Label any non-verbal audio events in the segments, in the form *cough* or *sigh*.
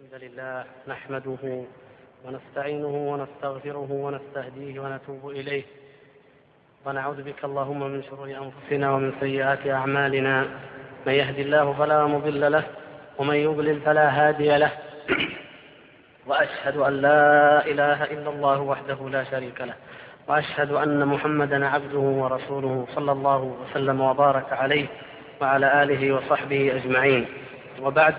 الحمد لله نحمده ونستعينه ونستغفره ونستهديه ونتوب إليه. ونعوذ بك اللهم من شرور أنفسنا ومن سيئات أعمالنا. من يهد الله فلا مضل له ومن يضلل فلا هادي له. وأشهد أن لا إله إلا الله وحده لا شريك له. وأشهد أن محمدا عبده ورسوله صلى الله وسلم وبارك عليه وعلى آله وصحبه أجمعين. وبعد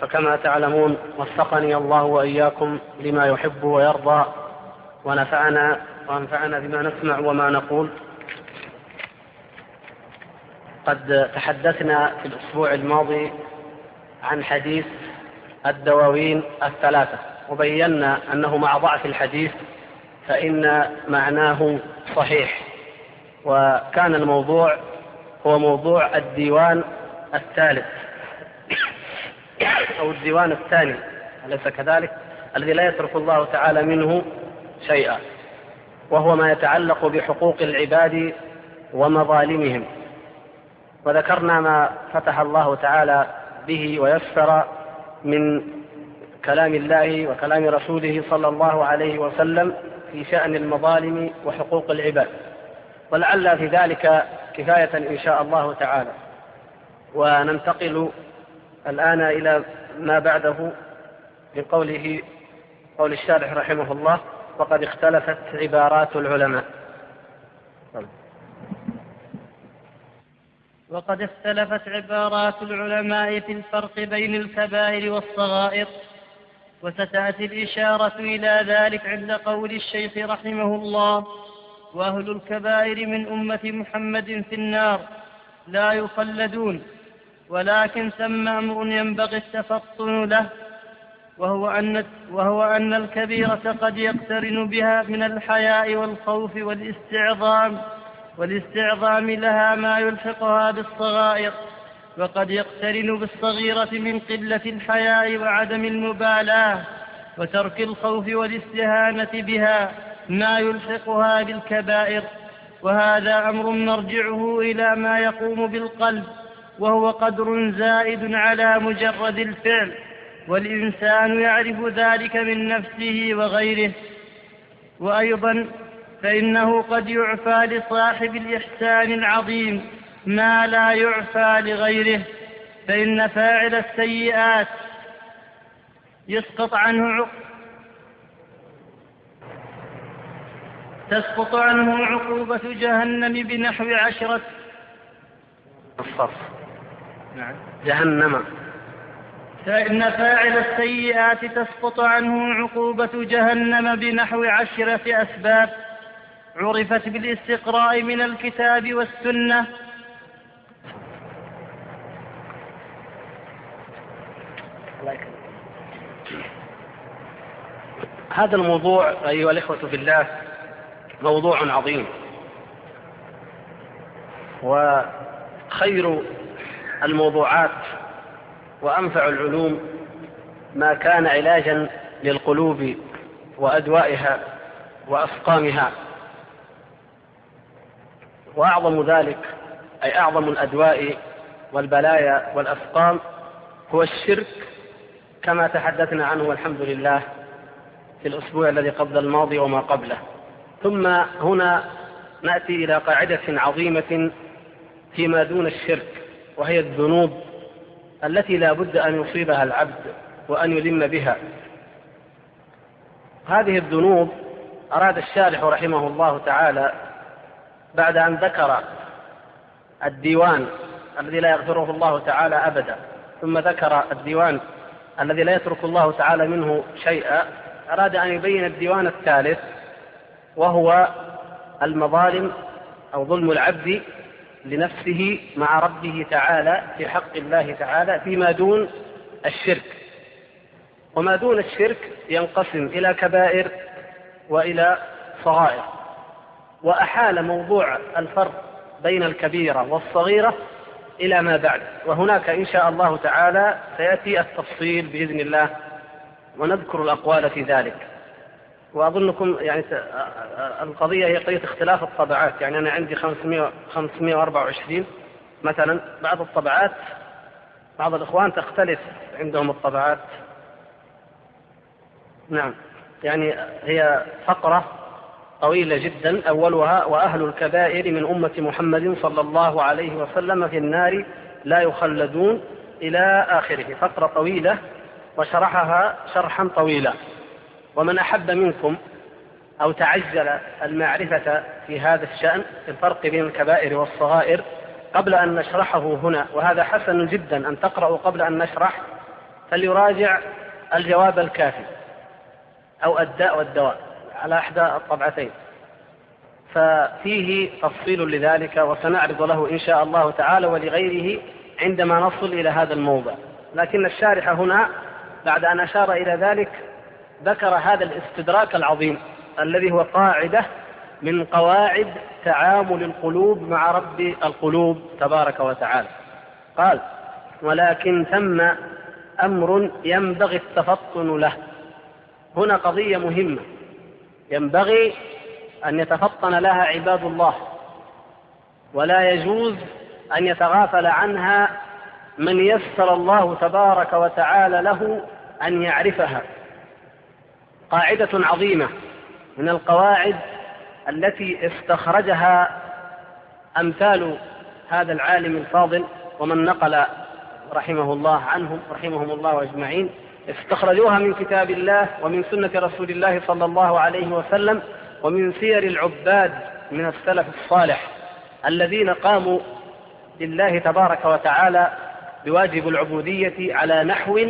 فكما تعلمون وفقني الله وإياكم لما يحب ويرضى ونفعنا وأنفعنا بما نسمع وما نقول. قد تحدثنا في الأسبوع الماضي عن حديث الدواوين الثلاثة وبينا أنه مع ضعف الحديث فإن معناه صحيح. وكان الموضوع هو موضوع الديوان الثالث. أو الديوان الثاني أليس كذلك؟ الذي لا يترك الله تعالى منه شيئا وهو ما يتعلق بحقوق العباد ومظالمهم. وذكرنا ما فتح الله تعالى به ويسر من كلام الله وكلام رسوله صلى الله عليه وسلم في شأن المظالم وحقوق العباد. ولعل في ذلك كفاية إن شاء الله تعالى. وننتقل الآن إلى ما بعده من قوله قول الشارح رحمه الله وقد اختلفت عبارات العلماء. وقد اختلفت عبارات العلماء في الفرق بين الكبائر والصغائر وستأتي الإشارة إلى ذلك عند قول الشيخ رحمه الله وأهل الكبائر من أمة محمد في النار لا يخلدون ولكن ثم أمر ينبغي التفطن له وهو أن, وهو أن الكبيرة قد يقترن بها من الحياء والخوف والاستعظام والاستعظام لها ما يلحقها بالصغائر وقد يقترن بالصغيرة من قلة الحياء وعدم المبالاة وترك الخوف والاستهانة بها ما يلحقها بالكبائر وهذا أمر مرجعه إلى ما يقوم بالقلب وهو قدر زائد على مجرد الفعل والإنسان يعرف ذلك من نفسه وغيره. وأيضا فإنه قد يعفى لصاحب الإحسان العظيم ما لا يعفى لغيره فإن فاعل السيئات يسقط عنه تسقط عنه عقوبة جهنم بنحو عشرة. الصف نعم. جهنم. فإن فاعل السيئات تسقط عنه عقوبة جهنم بنحو عشرة أسباب عرفت بالاستقراء من الكتاب والسنة. هذا الموضوع أيها الإخوة في الله موضوع عظيم. وخير الموضوعات وأنفع العلوم ما كان علاجا للقلوب وأدوائها وأسقامها. وأعظم ذلك أي أعظم الأدواء والبلايا والأسقام هو الشرك كما تحدثنا عنه والحمد لله في الأسبوع الذي قبل الماضي وما قبله. ثم هنا نأتي إلى قاعدة عظيمة فيما دون الشرك. وهي الذنوب التي لا بد أن يصيبها العبد وأن يلم بها. هذه الذنوب أراد الشارح رحمه الله تعالى بعد أن ذكر الديوان الذي لا يغفره الله تعالى أبدا ثم ذكر الديوان الذي لا يترك الله تعالى منه شيئا أراد أن يبين الديوان الثالث وهو المظالم أو ظلم العبد لنفسه مع ربه تعالى في حق الله تعالى فيما دون الشرك. وما دون الشرك ينقسم إلى كبائر وإلى صغائر. وأحال موضوع الفرق بين الكبيرة والصغيرة إلى ما بعد. وهناك إن شاء الله تعالى سيأتي التفصيل بإذن الله ونذكر الأقوال في ذلك. وأظنكم يعني القضية هي قضية اختلاف الطبعات. يعني أنا عندي 500 524 مثلا بعض الطبعات بعض الإخوان تختلف عندهم الطبعات. نعم. يعني هي فقرة طويلة جدا أولها وأهل الكبائر من أمة محمد صلى الله عليه وسلم في النار لا يخلدون إلى آخره. فقرة طويلة وشرحها شرحا طويلا. ومن أحب منكم أو تعجل المعرفة في هذا الشأن الفرق بين الكبائر والصغائر قبل أن نشرحه هنا وهذا حسن جدا أن تقرأوا قبل أن نشرح فليراجع الجواب الكافي أو الداء والدواء على إحدى الطبعتين. ففيه تفصيل لذلك وسنعرض له إن شاء الله تعالى ولغيره عندما نصل إلى هذا الموضع. لكن الشارح هنا بعد أن أشار إلى ذلك ذكر هذا الاستدراك العظيم الذي هو قاعدة من قواعد تعامل القلوب مع رب القلوب تبارك وتعالى. قال ولكن ثم أمر ينبغي التفطن له. هنا قضية مهمة. ينبغي أن يتفطن لها عباد الله. ولا يجوز أن يتغافل عنها من يسر الله تبارك وتعالى له أن يعرفها. قاعدة عظيمة من القواعد التي استخرجها أمثال هذا العالم الفاضل ومن نقل رحمه الله عنهم رحمهم الله أجمعين. استخرجوها من كتاب الله ومن سنة رسول الله صلى الله عليه وسلم ومن سير العباد من السلف الصالح الذين قاموا لله تبارك وتعالى بواجب العبودية على نحو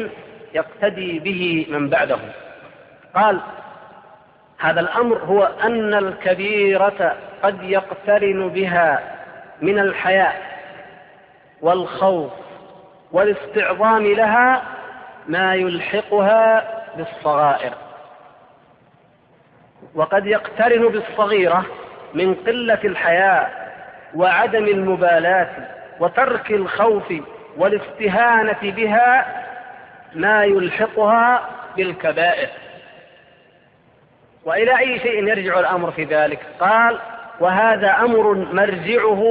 يقتدي به من بعده قال هذا الأمر هو أن الكبيرة قد يقترن بها من الحياء والخوف والاستعظام لها ما يلحقها بالصغائر. وقد يقترن بالصغيرة من قلة الحياء وعدم المبالاة وترك الخوف والاستهانة بها ما يلحقها بالكبائر. وإلى أي شيء يرجع الأمر في ذلك؟ قال وهذا أمر مرجعه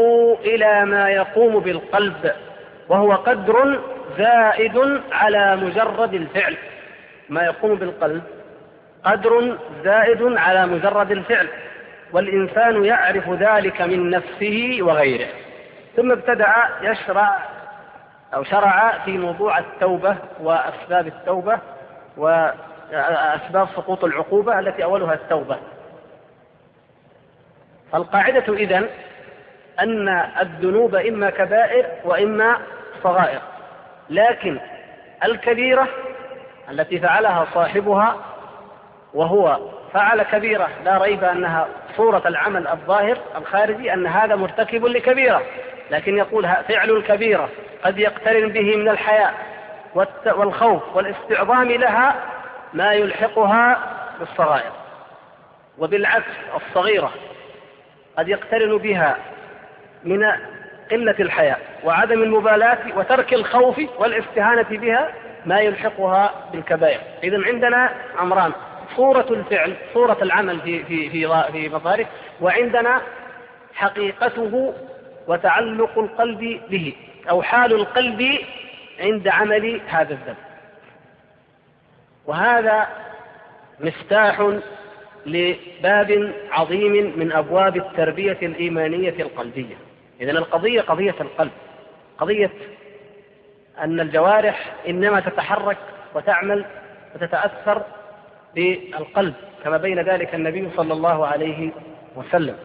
إلى ما يقوم بالقلب وهو قدر زائد على مجرد الفعل. ما يقوم بالقلب؟ قدر زائد على مجرد الفعل. والإنسان يعرف ذلك من نفسه وغيره. ثم ابتدأ يشرع أو شرع في موضوع التوبة وأسباب التوبة وأسباب سقوط العقوبة التي أولها التوبة. فالقاعدة إذن أن الذنوب إما كبائر وإما صغائر لكن الكبيرة التي فعلها صاحبها وهو فعل كبيرة لا ريب أنها صورة العمل الظاهر الخارجي أن هذا مرتكب لكبيرة لكن يقول فعل الكبيرة قد يقترن به من الحياء والخوف والإستعظام لها ما يلحقها بالصغائر وبالعكس الصغيرة قد يقترن بها من قلة الحياء وعدم المبالاة وترك الخوف والاستهانة بها ما يلحقها بالكبائر. إذا عندنا أمران صورة الفعل صورة العمل في في في في مظاهره وعندنا حقيقته وتعلق القلب به أو حال القلب عند عمل هذا الذنب. وهذا مفتاح لباب عظيم من أبواب التربية الإيمانية القلبية. إذا القضية قضية القلب. قضية أن الجوارح إنما تتحرك وتعمل وتتأثر بالقلب كما بين ذلك النبي صلى الله عليه وسلم.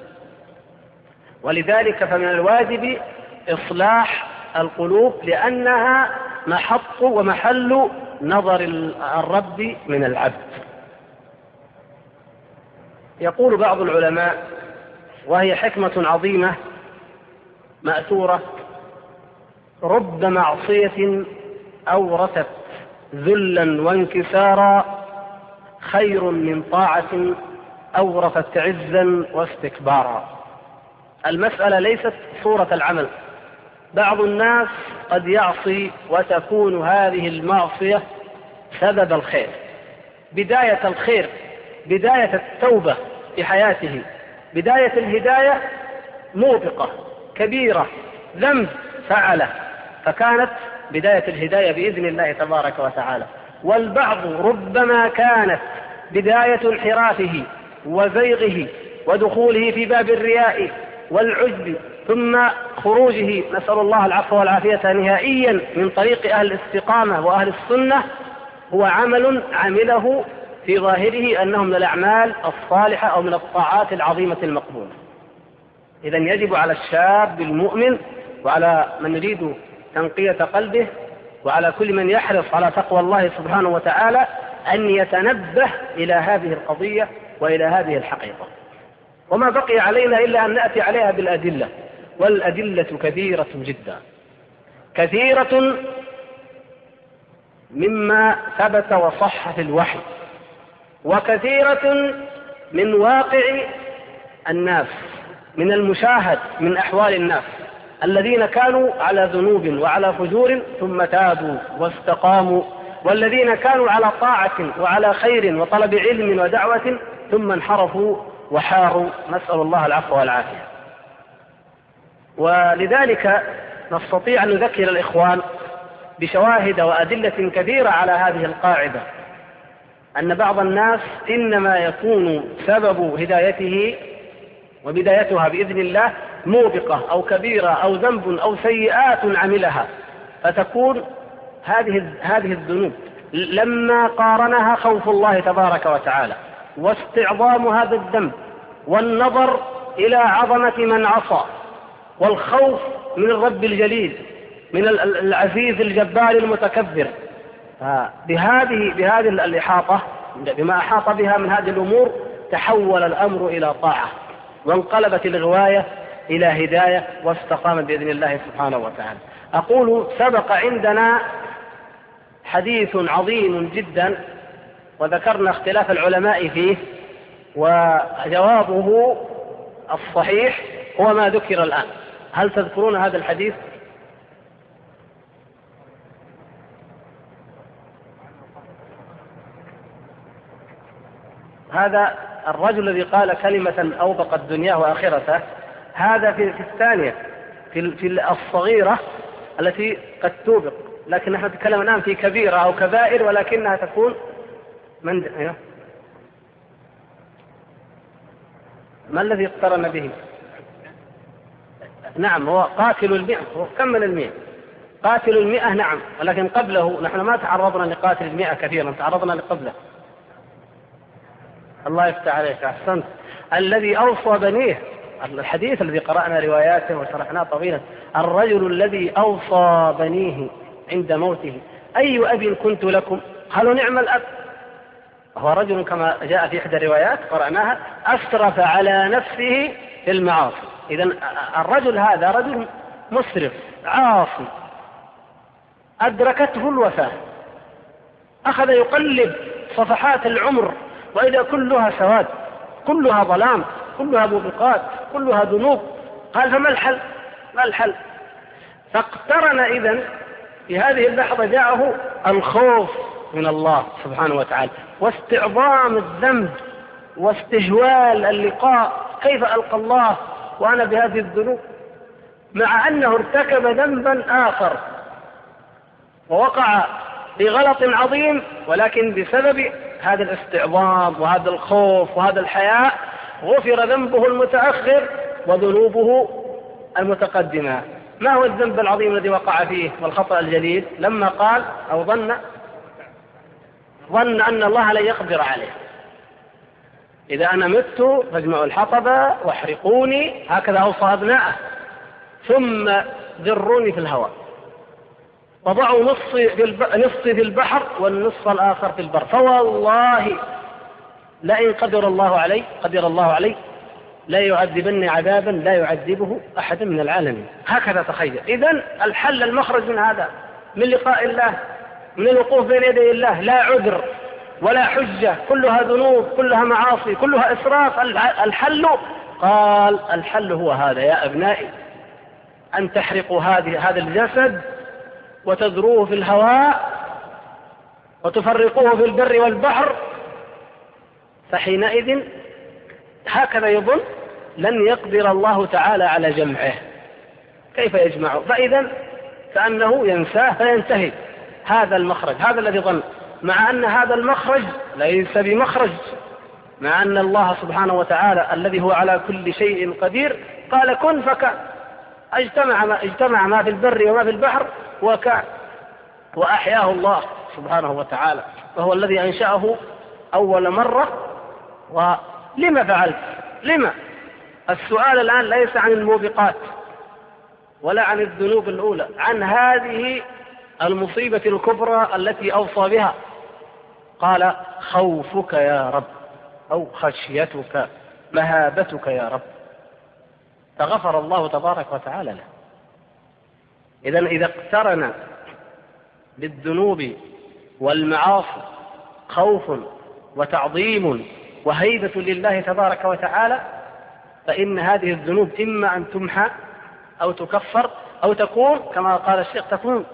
ولذلك فمن الواجب إصلاح القلوب لأنها محط ومحل نظر الرب من العبد. يقول بعض العلماء وهي حكمة عظيمة مأثورة رب معصية أورثت ذلا وانكسارا خير من طاعة أورثت عزا واستكبارا. المسألة ليست صورة العمل. بعض الناس قد يعصي وتكون هذه المعصية سبب الخير بداية الخير بداية التوبة في حياته بداية الهداية موبقة كبيرة ذنب فعله فكانت بداية الهداية بإذن الله تبارك وتعالى. والبعض ربما كانت بداية انحرافه وزيغه ودخوله في باب الرياء والعجب ثم خروجه نسأل الله العفو والعافية نهائيا من طريق أهل الاستقامة وأهل السنة هو عمل عمله في ظاهره أنه من الأعمال الصالحة أو من الطاعات العظيمة المقبولة. إذا يجب على الشاب المؤمن وعلى من يريد تنقية قلبه وعلى كل من يحرص على تقوى الله سبحانه وتعالى أن يتنبه إلى هذه القضية وإلى هذه الحقيقة. وما بقي علينا إلا أن نأتي عليها بالأدلة. والأدلة كثيرة جدا. كثيرة مما ثبت وصح في الوحي وكثيرة من واقع الناس من المشاهد من أحوال الناس الذين كانوا على ذنوب وعلى فجور ثم تابوا واستقاموا والذين كانوا على طاعة وعلى خير وطلب علم ودعوة ثم انحرفوا وحاروا. نسأل الله العفو والعافية. ولذلك نستطيع أن نذكر الإخوان بشواهد وأدلة كثيرة على هذه القاعدة. أن بعض الناس إنما يكون سبب هدايته وبدايتها بإذن الله موبقة أو كبيرة أو ذنب أو سيئات عملها. فتكون هذه هذه الذنوب لما قارنها خوف الله تبارك وتعالى واستعظام هذا الذنب والنظر إلى عظمة من عصى. والخوف من الرب الجليل من العزيز الجبار المتكبر. بهذه بهذه الإحاطة بما أحاط بها من هذه الأمور تحول الأمر إلى طاعة وانقلبت الغواية إلى هداية واستقامت بإذن الله سبحانه وتعالى. أقول سبق عندنا حديث عظيم جدا وذكرنا اختلاف العلماء فيه وجوابه الصحيح هو ما ذكر الآن. هل تذكرون هذا الحديث هذا الرجل الذي قال كلمة أوبقت دنياه وآخرته هذا في, الثانية في, في الصغيرة التي قد توبق لكن نحن نتكلم الآن في كبيرة أو كبائر ولكنها تكون من أيوه. ما الذي اقترن به نعم هو قاتل المئة هو كمل المئة؟ قاتل المئة نعم ولكن قبله نحن ما تعرضنا لقاتل المئة كثيرا تعرضنا لقبله. الله يفتح عليك أحسنت. الذي أوصى بنيه الحديث الذي قرأنا رواياته وشرحناه طويلا الرجل الذي أوصى بنيه عند موته أي أب كنت لكم؟ قالوا نعم الأب. هو رجل كما جاء في إحدى الروايات قرأناها أسرف على نفسه في المعاصي. إذا الرجل هذا رجل مسرف عاصي. أدركته الوفاة. أخذ يقلب صفحات العمر وإذا كلها سواد كلها ظلام كلها موبقات كلها ذنوب. قال فما الحل؟ ما الحل؟ فاقترن إذا في هذه اللحظة جاءه الخوف من الله سبحانه وتعالى واستعظام الذنب واستجوال اللقاء. كيف ألقى الله وأنا بهذه الذنوب مع أنه ارتكب ذنبا آخر ووقع في غلط عظيم ولكن بسبب هذا الاستعظام وهذا الخوف وهذا الحياء غفر ذنبه المتأخر وذنوبه المتقدمة. ما هو الذنب العظيم الذي وقع فيه والخطأ الجليل؟ لما قال أو ظن ظن أن الله لن يقدر عليه. إذا أنا مت فاجمعوا الحطب واحرقوني هكذا أوصى أبناءه ثم ذروني في الهواء. وضعوا نصي في, نصي في البحر والنصف الآخر في البر. فوالله لئن قدر الله علي قدر الله علي لا يعذبني عذابا لا يعذبه أحد من العالمين. هكذا تخيل. إذا الحل المخرج من هذا من لقاء الله من الوقوف بين يدي الله لا عذر. ولا حجة كلها ذنوب كلها معاصي كلها إسراف الحل. قال الحل هو هذا يا أبنائي أن تحرقوا هذه هذا الجسد وتذروه في الهواء وتفرقوه في البر والبحر. فحينئذ هكذا يظن لن يقدر الله تعالى على جمعه. كيف يجمعه؟ فإذا كأنه ينساه فينتهي. هذا المخرج هذا الذي ظن. مع أن هذا المخرج ليس بمخرج مع أن الله سبحانه وتعالى الذي هو على كل شيء قدير قال كن فكان اجتمع ما, اجتمع ما في البر وما في البحر وكان وأحياه الله سبحانه وتعالى وهو الذي أنشأه أول مرة ولم فعلت؟ لما؟ السؤال الآن ليس عن الموبقات ولا عن الذنوب الأولى عن هذه المصيبة الكبرى التي أوصى بها. قال خوفك يا رب أو خشيتك مهابتك يا رب. فغفر الله تبارك وتعالى له. إذا إذا اقترن بالذنوب والمعاصي خوف وتعظيم وهيبة لله تبارك وتعالى فإن هذه الذنوب إما أن تمحى أو تكفر أو تكون كما قال الشيخ تكون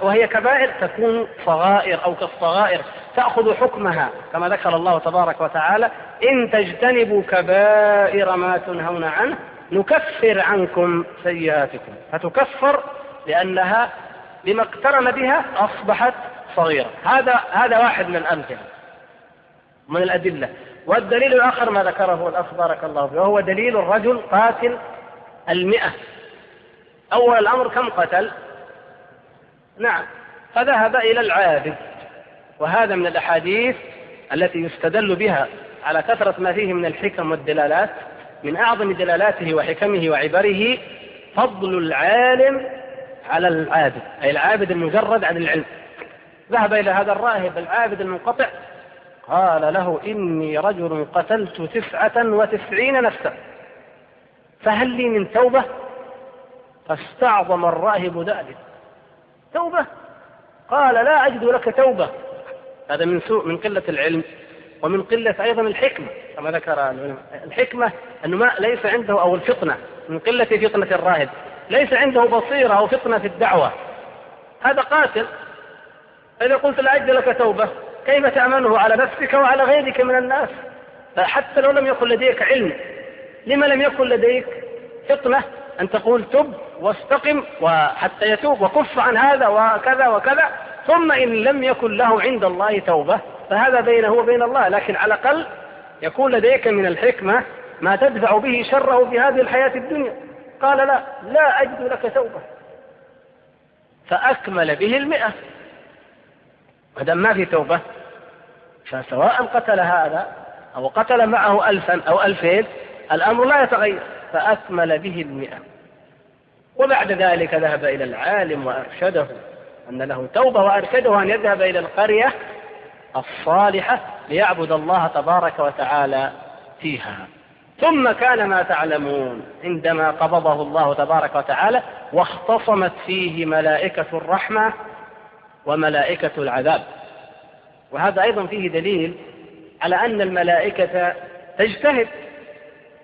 وهي كبائر تكون صغائر أو كالصغائر. تأخذ حكمها كما ذكر الله تبارك وتعالى. إن تجتنبوا كبائر ما تنهون عنه نكفر عنكم سيئاتكم. فتكفر لأنها بما اقترن بها أصبحت صغيرة. هذا هذا واحد من الأمثلة من الأدلة. والدليل الآخر ما ذكره الأخ بارك الله فيه وهو دليل الرجل قاتل المئة. أول الأمر كم قتل؟ نعم فذهب إلى العابد. وهذا من الأحاديث التي يستدل بها على كثرة ما فيه من الحكم والدلالات من أعظم دلالاته وحكمه وعبره فضل العالم على العابد أي العابد المجرد عن العلم. ذهب إلى هذا الراهب العابد المنقطع قال له إني رجل قتلت تسعة وتسعين نفسا فهل لي من توبة؟ فاستعظم الراهب ذلك. توبة؟ قال لا أجد لك توبة. هذا من سوء من قلة العلم ومن قلة أيضا الحكمة كما ذكر العلماء. الحكمة أنه ما ليس عنده أو الفطنة من قلة فطنة الراهب ليس عنده بصيرة أو فطنة في الدعوة. هذا قاتل. إذا قلت لا أجد لك توبة كيف تأمنه على نفسك وعلى غيرك من الناس؟ فحتى لو لم يكن لديك علم لما لم يكن لديك فطنة؟ أن تقول تب واستقم وحتى يتوب وكف عن هذا وكذا وكذا. ثم إن لم يكن له عند الله توبة فهذا بينه وبين الله لكن على الأقل يكون لديك من الحكمة ما تدفع به شره في هذه الحياة الدنيا. قال لا لا أجد لك توبة. فأكمل به المئة. ما ما في توبة فسواء قتل هذا أو قتل معه ألفا أو ألفين الأمر لا يتغير. فأكمل به المئة. وبعد ذلك ذهب إلى العالم وأرشده. أن له توبة وأرشده أن يذهب إلى القرية الصالحة ليعبد الله تبارك وتعالى فيها. ثم كان ما تعلمون عندما قبضه الله تبارك وتعالى واختصمت فيه ملائكة الرحمة وملائكة العذاب. وهذا أيضا فيه دليل على أن الملائكة تجتهد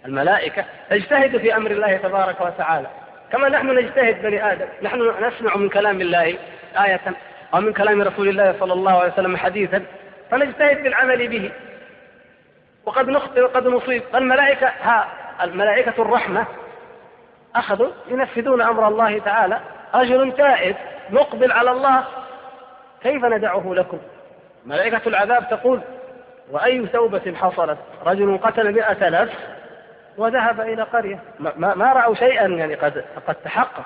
الملائكة تجتهد في أمر الله تبارك وتعالى. كما نحن نجتهد بني آدم نحن نسمع من كلام الله آية أو من كلام رسول الله صلى الله عليه وسلم حديثا فنجتهد بالعمل به. وقد نخطئ وقد نصيب. الملائكة ها الملائكة الرحمة أخذوا ينفذون أمر الله تعالى. رجل تائب مقبل على الله. كيف ندعه لكم؟ ملائكة العذاب تقول وأي توبة حصلت؟ رجل قتل مئة نفس وذهب إلى قرية. ما, ما رأوا شيئا يعني قد قد تحقق.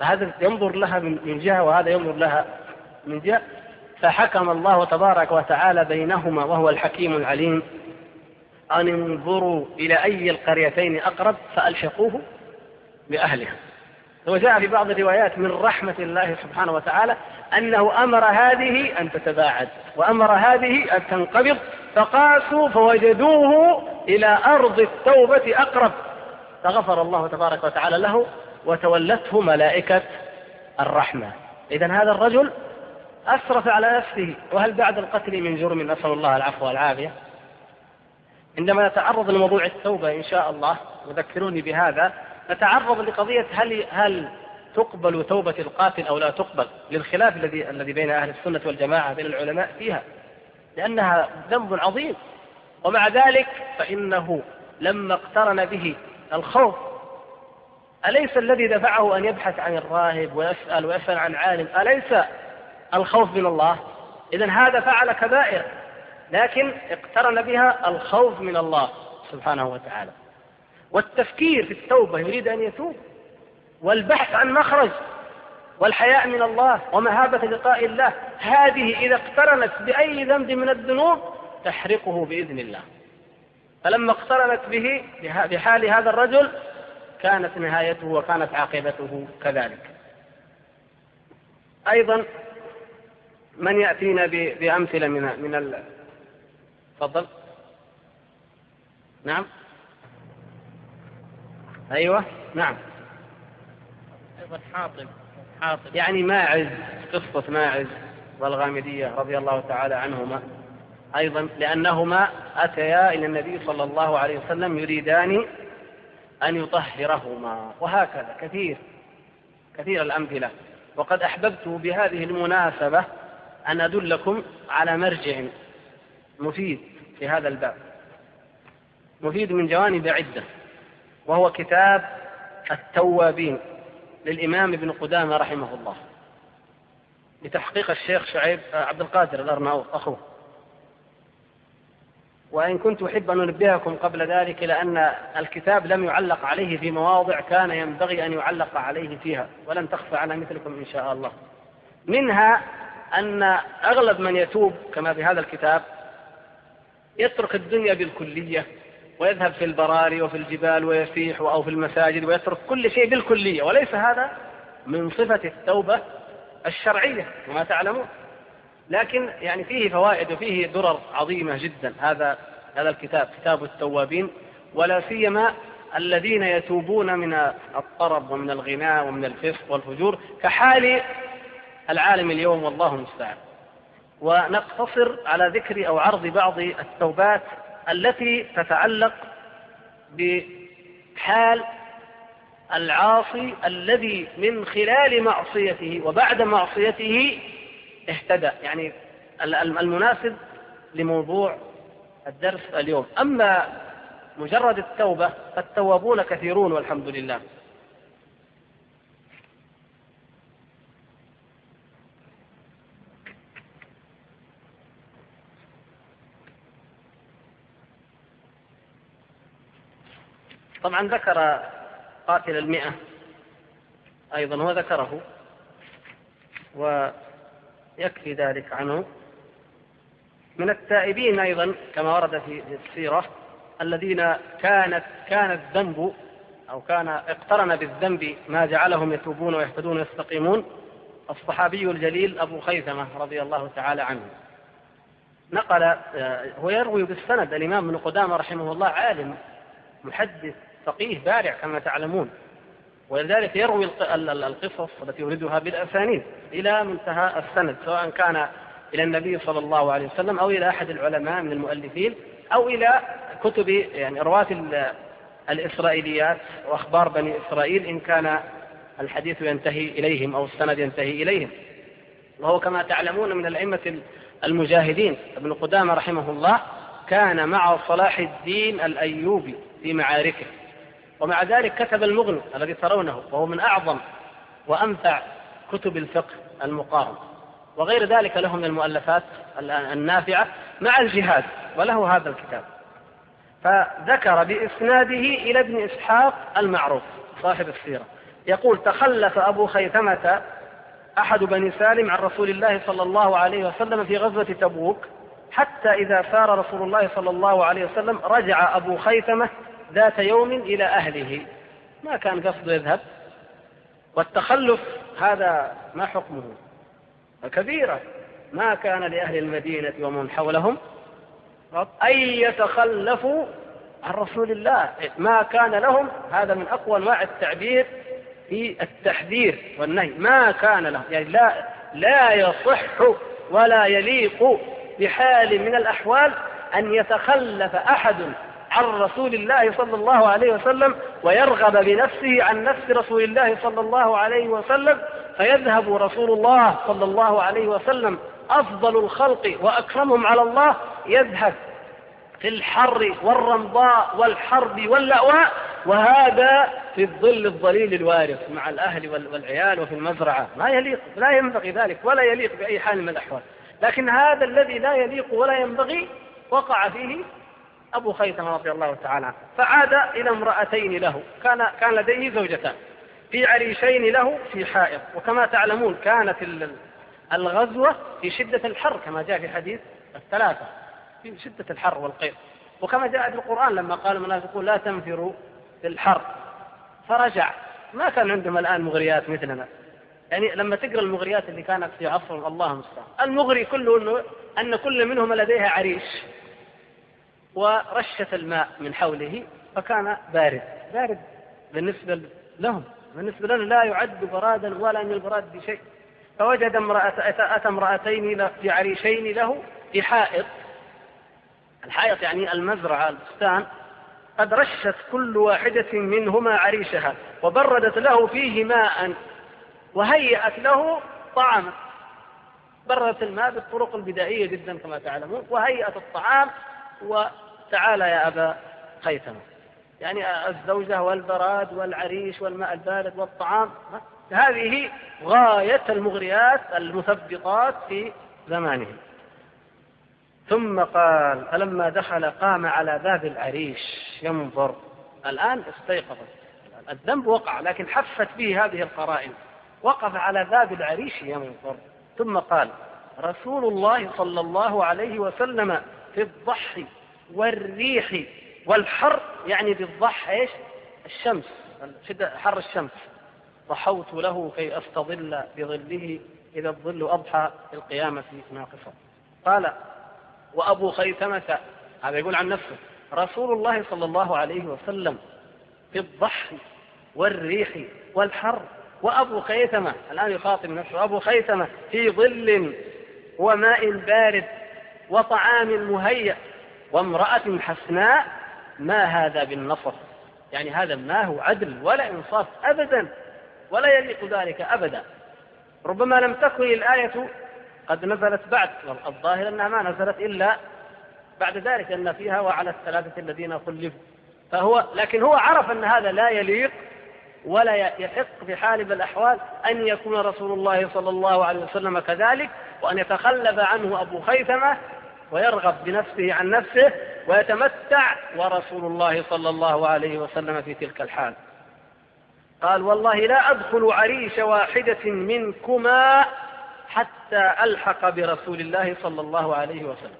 فهذا ينظر لها من جهة وهذا ينظر لها من جهة. فحكم الله تبارك وتعالى بينهما وهو الحكيم العليم. أن انظروا إلى أي القريتين أقرب فألحقوه بأهلها. وجاء في بعض الروايات من رحمة الله سبحانه وتعالى أنه أمر هذه أن تتباعد وأمر هذه أن تنقبض فقاسوا فوجدوه إلى أرض التوبة أقرب. فغفر الله تبارك وتعالى له وتولته ملائكة الرحمة. إذا هذا الرجل أسرف على نفسه. وهل بعد القتل من جرم نسأل الله العفو والعافية؟ عندما نتعرض لموضوع التوبة إن شاء الله وذكروني بهذا نتعرض لقضية هل هل تقبل توبة القاتل أو لا تقبل للخلاف الذي الذي بين أهل السنة والجماعة بين العلماء فيها. لأنها ذنب عظيم. ومع ذلك فإنه لما اقترن به الخوف أليس الذي دفعه أن يبحث عن الراهب ويسأل ويسأل عن عالم؟ أليس الخوف من الله؟ إذا هذا فعل كبائر لكن اقترن بها الخوف من الله سبحانه وتعالى. والتفكير في التوبة يريد أن يتوب والبحث عن مخرج والحياء من الله ومهابة لقاء الله هذه إذا اقترنت بأي ذنب من الذنوب تحرقه بإذن الله. فلما اقترنت به بحال هذا الرجل كانت نهايته وكانت عاقبته كذلك. أيضا من يأتينا بأمثلة من من ال... تفضل. نعم. أيوة نعم. أيضا حاطب حاطب. يعني ماعز قصة ماعز والغامدية رضي الله تعالى عنهما. أيضا لأنهما أتيا إلى النبي صلى الله عليه وسلم يريدان أن يطهرهما وهكذا كثير كثير الأمثلة. وقد أحببت بهذه المناسبة أن أدلكم على مرجع مفيد في هذا الباب. مفيد من جوانب عدة وهو كتاب التوابين للإمام ابن قدامة رحمه الله لتحقيق الشيخ شعيب عبد القادر الأرناؤوط أخوه. وإن كنت أحب أن أنبهكم قبل ذلك لأن الكتاب لم يعلق عليه في مواضع كان ينبغي أن يعلق عليه فيها ولن تخفى على مثلكم إن شاء الله. منها أن أغلب من يتوب كما في هذا الكتاب يترك الدنيا بالكلية ويذهب في البراري وفي الجبال ويسيح أو في المساجد ويترك كل شيء بالكلية وليس هذا من صفة التوبة الشرعية كما تعلمون. لكن يعني فيه فوائد وفيه درر عظيمة جدا. هذا هذا الكتاب كتاب التوابين ولا سيما الذين يتوبون من الطرب ومن الغناء ومن الفسق والفجور كحال العالم اليوم والله المستعان. ونقتصر على ذكر أو عرض بعض التوبات التي تتعلق بحال العاصي الذي من خلال معصيته وبعد معصيته اهتدى يعني المناسب لموضوع الدرس اليوم. أما مجرد التوبة فالتوابون كثيرون والحمد لله. طبعا ذكر قاتل المئة أيضا هو ذكره ويكفي ذلك عنه. من التائبين أيضا كما ورد في السيرة الذين كانت كان الذنب أو كان اقترن بالذنب ما جعلهم يتوبون ويهتدون ويستقيمون. الصحابي الجليل أبو خيثمة رضي الله تعالى عنه. نقل آه، هو يروي بالسند الإمام ابن قدامة رحمه الله عالم محدث فقيه بارع كما تعلمون. ولذلك يروي القصص التي يوردها بالأسانيد إلى منتهى السند سواء كان إلى النبي صلى الله عليه وسلم أو إلى أحد العلماء من المؤلفين أو إلى كتب يعني رواة الإسرائيليات وأخبار بني إسرائيل إن كان الحديث ينتهي إليهم أو السند ينتهي إليهم. وهو كما تعلمون من الأئمة المجاهدين ابن قدامة رحمه الله كان مع صلاح الدين الأيوبي في معاركه. ومع ذلك كتب المغني الذي ترونه وهو من أعظم وأنفع كتب الفقه المقارن. وغير ذلك له من المؤلفات النافعة مع الجهاد وله هذا الكتاب. فذكر بإسناده إلى ابن إسحاق المعروف صاحب السيرة. يقول تخلف أبو خيثمة أحد بني سالم عن رسول الله صلى الله عليه وسلم في غزوة تبوك حتى إذا سار رسول الله صلى الله عليه وسلم رجع أبو خيثمة ذات يوم إلى أهله. ما كان قصده يذهب. والتخلف هذا ما حكمه؟ كبيرة ما كان لأهل المدينة ومن حولهم. أن يتخلفوا عن رسول الله. ما كان لهم هذا من أقوى أنواع التعبير في التحذير والنهي. ما كان لهم. يعني لا لا يصح ولا يليق بحال من الأحوال أن يتخلف أحد عن رسول الله صلى الله عليه وسلم ويرغب بنفسه عن نفس رسول الله صلى الله عليه وسلم فيذهب رسول الله صلى الله عليه وسلم أفضل الخلق وأكرمهم على الله يذهب في الحر والرمضاء والحرب واللأواء وهذا في الظل الظليل الوارث مع الأهل والعيال وفي المزرعة. ما يليق لا ينبغي ذلك ولا يليق بأي حال من الأحوال. لكن هذا الذي لا يليق ولا ينبغي وقع فيه أبو خيثمة رضي الله تعالى عنه. فعاد إلى امرأتين له. كان كان لديه زوجتان. في عريشين له في حائط. وكما تعلمون كانت الغزوة في شدة الحر كما جاء في حديث الثلاثة. في شدة الحر والقيض وكما جاء في القرآن لما قال المنافقون لا تنفروا في الحر. فرجع. ما كان عندهم الآن مغريات مثلنا. يعني لما تقرأ المغريات اللي كانت في عصر الله المستعان. المغري كله انه أن كل منهما لديها عريش. ورشة الماء من حوله فكان بارد. بارد بالنسبة لهم بالنسبة لنا لا يعد برادا ولا من البراد بشيء. فوجد امرأة أتى امرأتين في عريشين له في حائط الحائط يعني المزرعة البستان. قد رشت كل واحدة منهما عريشها وبردت له فيه ماء وهيأت له طعاما. بردت الماء بالطرق البدائية جدا كما تعلمون وهيأت الطعام وتعالى يا أبا خيثمة. يعني الزوجة والبراد والعريش والماء البارد والطعام هذه غاية المغريات المثبطات في زمانهم. ثم قال فلما دخل قام على باب العريش ينظر. الآن استيقظت الذنب وقع لكن حفت به هذه القرائن. وقف على باب العريش ينظر. ثم قال رسول الله صلى الله عليه وسلم في الضحي والريح والحر يعني بالضح إيش؟ الشمس شدة حر الشمس. ضحوت له كي أستظل بظله إذا الظل أضحى في القيامه ناقصا قال وأبو خيثمة هذا يقول عن نفسه رسول الله صلى الله عليه وسلم في الضحي والريح والحر. وأبو خيثمة الآن يخاطب نفسه أبو خيثمة في ظل وماء بارد وطعام مهيأ. وامرأة حسناء ما هذا بالنصر؟ يعني هذا ما هو عدل ولا إنصاف أبدا ولا يليق ذلك أبدا. ربما لم تكن الآية قد نزلت بعد والظاهر أنها ما نزلت إلا بعد ذلك أن فيها وعلى الثلاثة الذين خلفوا. فهو لكن هو عرف أن هذا لا يليق ولا يحق في حال من الأحوال أن يكون رسول الله صلى الله عليه وسلم كذلك وأن يتخلف عنه أبو خيثمة ويرغب بنفسه عن نفسه ويتمتع ورسول الله صلى الله عليه وسلم في تلك الحال. قال والله لا أدخل عريش واحدة منكما حتى ألحق برسول الله صلى الله عليه وسلم.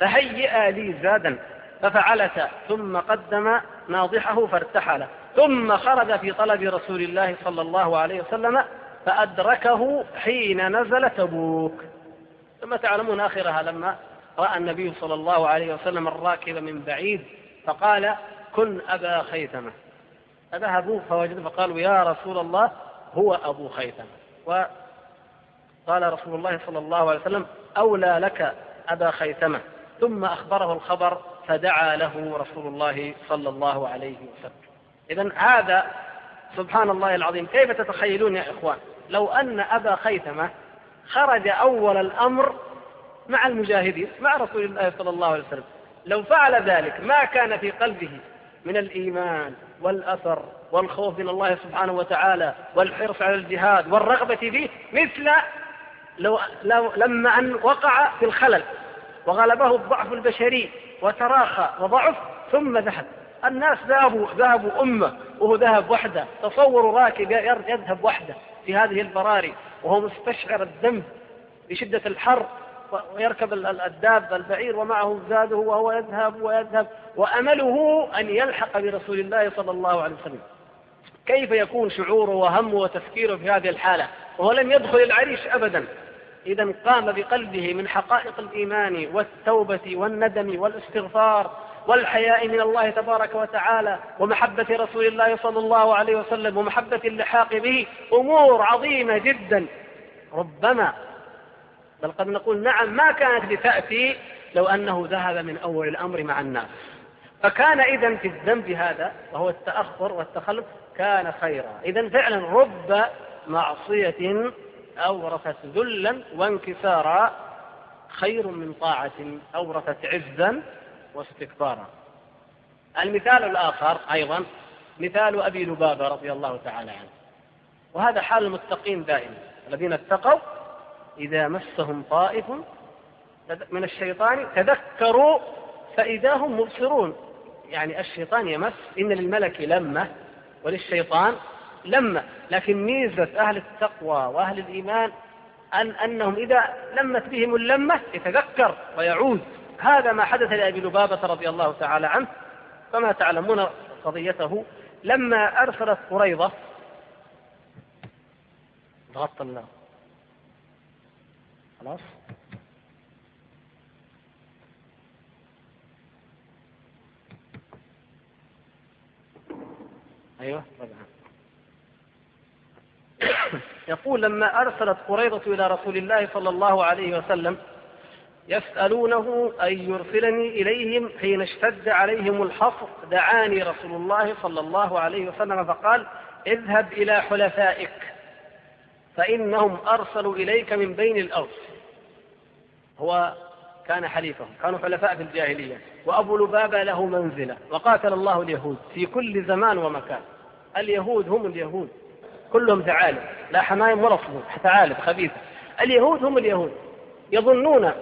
فهيئا لي زادا ففعلت ثم قدم ناضحه فارتحل ثم خرج في طلب رسول الله صلى الله عليه وسلم فأدركه حين نزل تبوك. ثم تعلمون آخرها لما رأى النبي صلى الله عليه وسلم الراكب من بعيد فقال كن أبا خيثمة. فذهبوا فوجدوا فقالوا يا رسول الله هو أبو خيثمة. وقال رسول الله صلى الله عليه وسلم أولى لك أبا خيثمة. ثم أخبره الخبر فدعا له رسول الله صلى الله عليه وسلم. إذا هذا سبحان الله العظيم. كيف تتخيلون يا إخوان؟ لو أن أبا خيثمة خرج أول الأمر مع المجاهدين مع رسول الله صلى الله عليه وسلم. لو فعل ذلك ما كان في قلبه من الإيمان والأثر والخوف من الله سبحانه وتعالى والحرص على الجهاد والرغبة فيه مثل لو, لو لما أن وقع في الخلل وغلبه الضعف البشري وتراخى وضعف ثم ذهب. الناس ذهبوا ذهبوا أمة وهو ذهب وحده. تصوروا راكب يذهب وحده في هذه البراري وهو مستشعر الذنب بشدة الحر ويركب الدابة البعير ومعه زاده وهو يذهب ويذهب وأمله أن يلحق برسول الله صلى الله عليه وسلم. كيف يكون شعوره وهمه وتفكيره في هذه الحالة؟ وهو لم يدخل العريش أبدا. إذا قام بقلبه من حقائق الإيمان والتوبة والندم والاستغفار والحياء من الله تبارك وتعالى ومحبة رسول الله صلى الله عليه وسلم ومحبة اللحاق به. أمور عظيمة جدا. ربما بل قد نقول نعم ما كانت لتأتي لو أنه ذهب من أول الأمر مع الناس. فكان إذا في الذنب هذا وهو التأخر والتخلف كان خيرا. إذا فعلا رب معصية أورثت ذلا وانكسارا خير من طاعة أورثت عزا واستكبارا. المثال الآخر أيضا مثال أبي لبابة رضي الله تعالى عنه. وهذا حال المتقين دائما. الذين اتقوا إذا مسهم طائف من الشيطان تذكروا فإذا هم مبصرون. يعني الشيطان يمس إن للملك لمة وللشيطان لمة. لكن ميزة أهل التقوى وأهل الإيمان أن أنهم إذا لمت بهم اللمة يتذكر ويعود. هذا ما حدث لأبي لبابة رضي الله تعالى عنه. كما تعلمون قضيته. لما أرسلت قريضة ضغطت الله خلاص. أيوه طبعا. يقول لما أرسلت قريضة إلى رسول الله صلى الله عليه وسلم يسألونه أن يرسلني إليهم؟ حين اشتد عليهم الحصر دعاني رسول الله صلى الله عليه وسلم فقال اذهب إلى حلفائك فإنهم أرسلوا إليك من بين الأرض. هو كان حليفهم كانوا حلفاء في الجاهلية. وأبو لبابة له منزلة وقاتل الله اليهود في كل زمان ومكان. اليهود هم اليهود كلهم ثعالب لا حمايم ولا صدور ثعالب خبيثة. اليهود هم اليهود يظنون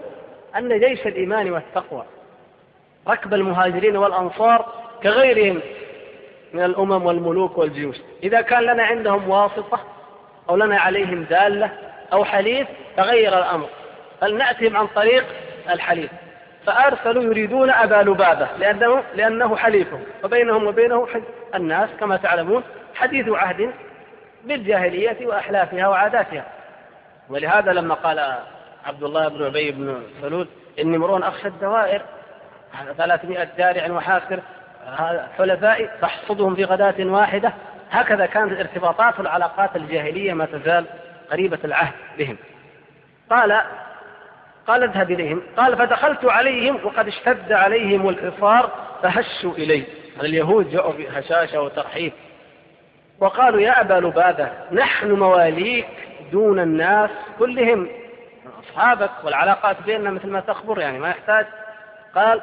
أن جيش الإيمان والتقوى ركب المهاجرين والأنصار كغيرهم من الأمم والملوك والجيوش. إذا كان لنا عندهم واسطة أو لنا عليهم دالة أو حليف تغير الأمر. فلنأتهم عن طريق الحليف فأرسلوا يريدون أبا لبابة لأنه, لأنه حليفهم وبينهم وبينه الناس كما تعلمون حديث عهد بالجاهلية وأحلافها وعاداتها. ولهذا لما قال عبد الله بن أبي بن سلول إني امرؤ أخشى الدوائر 300 دارع وحاسر حلفائي فاحصدهم في غداة واحدة. هكذا كانت الارتباطات والعلاقات الجاهلية ما تزال قريبة العهد بهم. قال قال اذهب إليهم. قال فدخلت عليهم وقد اشتد عليهم الحصار فهشوا إلي. اليهود جاءوا بهشاشة وترحيب؟ وقالوا يا أبا لبابة نحن مواليك دون الناس كلهم. أصحابك والعلاقات بيننا مثل ما تخبر يعني ما يحتاج. قال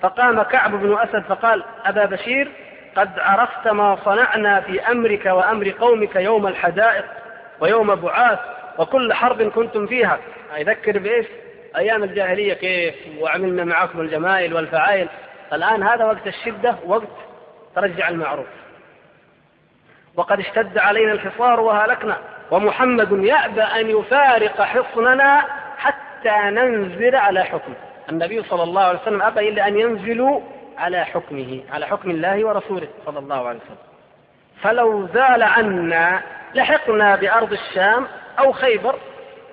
فقام كعب بن أسد فقال أبا بشير قد عرفت ما صنعنا في أمرك وأمر قومك يوم الحدائق ويوم بعاث وكل حرب كنتم فيها. يذكر بإيش؟ أيام الجاهلية كيف؟ وعملنا معكم الجمائل والفعائل الآن هذا وقت الشدة وقت ترجع المعروف. وقد اشتد علينا الحصار وهلكنا. ومحمد يأبى أن يفارق حصننا حتى ننزل على حكمه. النبي صلى الله عليه وسلم أبى إلا أن ينزلوا على حكمه على حكم الله ورسوله صلى الله عليه وسلم. فلو زال عنا لحقنا بأرض الشام أو خيبر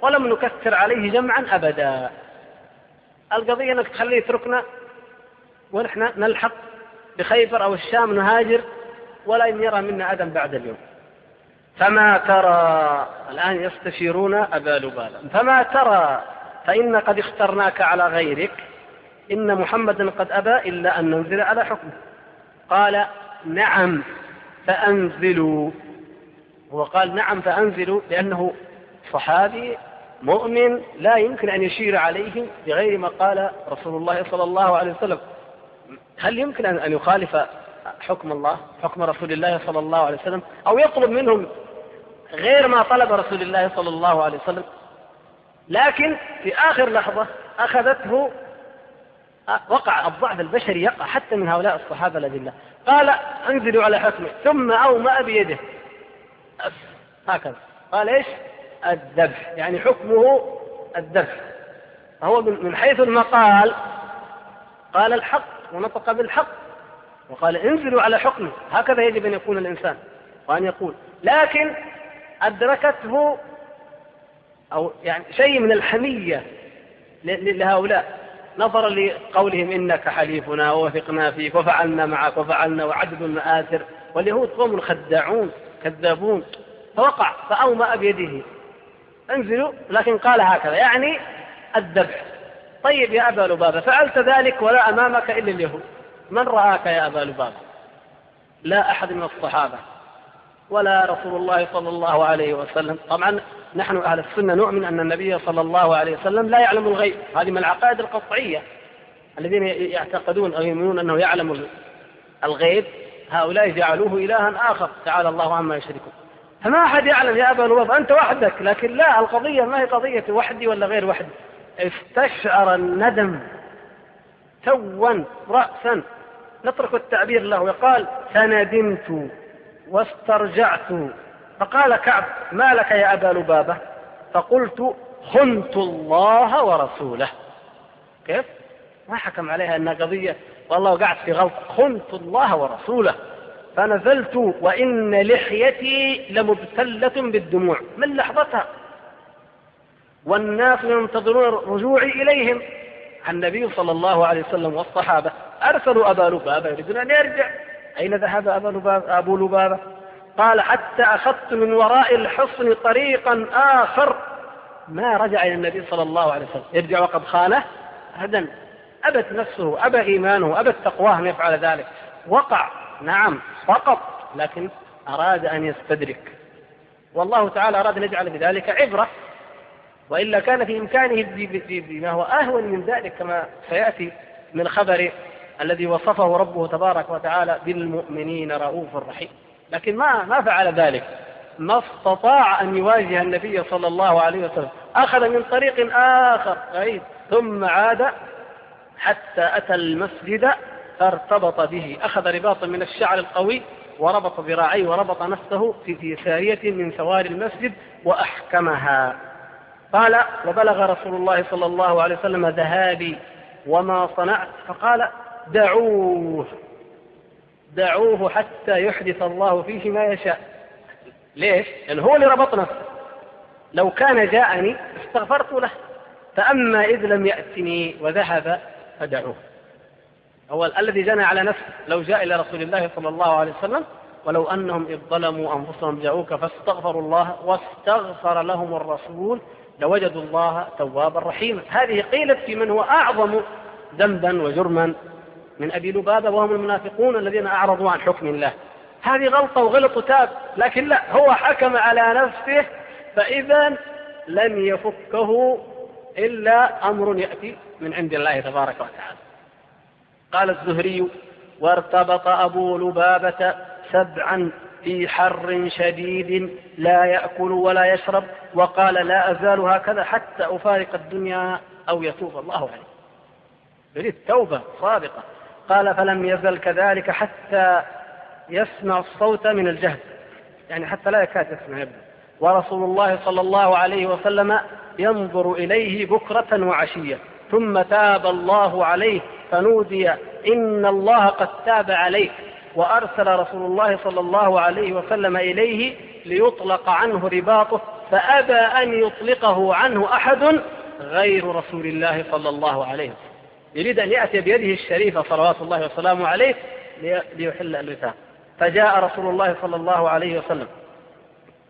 ولم نكثر عليه جمعا أبدا. القضية أنك تخليه يتركنا ونحن نلحق بخيبر أو الشام نهاجر ولا يرى منا أذى بعد اليوم. فما ترى الآن يستشيرون أبا لبابة فما ترى فإن قد اخترناك على غيرك. إن محمدا قد أبى إلا أن ننزل على حكمه. قال نعم فأنزلوا. هو قال نعم فأنزلوا لأنه صحابي مؤمن لا يمكن أن يشير عليهم بغير ما قال رسول الله صلى الله عليه وسلم. هل يمكن أن يخالف حكم الله حكم رسول الله صلى الله عليه وسلم؟ أو يطلب منهم غير ما طلب رسول الله صلى الله عليه وسلم؟ لكن في آخر لحظة أخذته وقع الضعف البشري يقع حتى من هؤلاء الصحابة الأدلة. قال أنزلوا على حكمه ثم أومأ بيده. هكذا. قال إيش؟ الذبح يعني حكمه الذبح. فهو من حيث المقال قال الحق ونطق بالحق وقال انزلوا على حكمه. هكذا يجب أن يكون الإنسان وأن يقول. لكن أدركته أو يعني شيء من الحمية لهؤلاء. نظرا لقولهم إنك حليفنا ووثقنا فيك وفعلنا معك وفعلنا وعدد المآثر. واليهود قوم خداعون كذابون. فوقع فأومأ بيده. انزلوا لكن قال هكذا يعني الذبح. طيب يا أبا لبابة فعلت ذلك ولا أمامك إلا اليهود. من رآك يا أبا لبابة؟ لا أحد من الصحابة ولا رسول الله صلى الله عليه وسلم. طبعا نحن أهل السنة نؤمن أن النبي صلى الله عليه وسلم لا يعلم الغيب. هذه من العقائد القطعية. الذين يعتقدون أو يؤمنون أنه يعلم الغيب هؤلاء جعلوه إلها آخر. تعالى الله عما يشركون. فما أحد يعلم يا أبا لبابة أنت وحدك لكن لا القضية ما هي قضية وحدي ولا غير وحدي. استشعر الندم توا رأسا. نترك التعبير له وقال فندمت واسترجعت فقال كعب ما لك يا أبا لبابة فقلت خنت الله ورسوله كيف؟ ما حكم عليها أنها قضية؟ والله وقعت في غلط خنت الله ورسوله فنزلت وإن لحيتي لمبتلة بالدموع. من لحظتها؟ والناس ينتظرون رجوعي إليهم. النبي صلى الله عليه وسلم والصحابة أرسلوا أبا لبابة. يريدون أن يرجع. أين ذهب أبا لبابة؟ أبو لبابة. قال حتى أخذت من وراء الحصن طريقا آخر. ما رجع إلى النبي صلى الله عليه وسلم. يرجع وقد خانه. أبدا أبت نفسه أبى إيمانه أبت تقواه أن يفعل ذلك. وقع. نعم فقط لكن أراد أن يستدرك. والله تعالى أراد أن يجعل بذلك عبرة وإلا كان في إمكانه بما هو أهون من ذلك كما سيأتي من خبر الذي وصفه ربه تبارك وتعالى بالمؤمنين رؤوف رحيم. لكن ما ما فعل ذلك ما استطاع أن يواجه النبي صلى الله عليه وسلم. أخذ من طريق آخر بعيد ثم عاد حتى أتى المسجد فارتبط به أخذ رباطا من الشعر القوي وربط ذراعيه وربط نفسه في سارية من سواري المسجد وأحكمها. قال وبلغ رسول الله صلى الله عليه وسلم ذهابي وما صنعت. فقال دعوه دعوه حتى يحدث الله فيه ما يشاء. ليش؟ لأن هو اللي ربط نفسه. لو كان جاءني استغفرت له. فأما إذ لم يأتني وذهب فدعوه. هو الذي جنى على نفسه. لو جاء إلى رسول الله صلى الله عليه وسلم ولو أنهم إذ ظلموا أنفسهم جاءوك فاستغفروا الله واستغفر لهم الرسول لوجدوا الله توابا رحيما. هذه قيلت في من هو أعظم ذنبا وجرما من أبي لبابة وهم المنافقون الذين أعرضوا عن حكم الله. هذه غلطة وغلط تاب لكن لا هو حكم على نفسه فإذا لن يفكه إلا أمر يأتي من عند الله تبارك وتعالى. قال الزهري وارتبط أبو لبابة سبعا في حر شديد لا يأكل ولا يشرب وقال لا أزال هكذا حتى أفارق الدنيا أو يتوب الله عليه. يريد توبة صادقة. قال فلم يزل كذلك حتى يسمع الصوت من الجهد يعني حتى لا يكاد يسمع يبدو. ورسول الله صلى الله عليه وسلم ينظر إليه بكرة وعشية ثم تاب الله عليه فنودي إن الله قد تاب عليك وأرسل رسول الله صلى الله عليه وسلم إليه ليطلق عنه رباطه فأبى أن يطلقه عنه أحد غير رسول الله صلى الله عليه وسلم. يريد أن يأتي بيده الشريفة صلوات الله وسلامه عليه ليحل الرثاء فجاء رسول الله صلى الله عليه وسلم.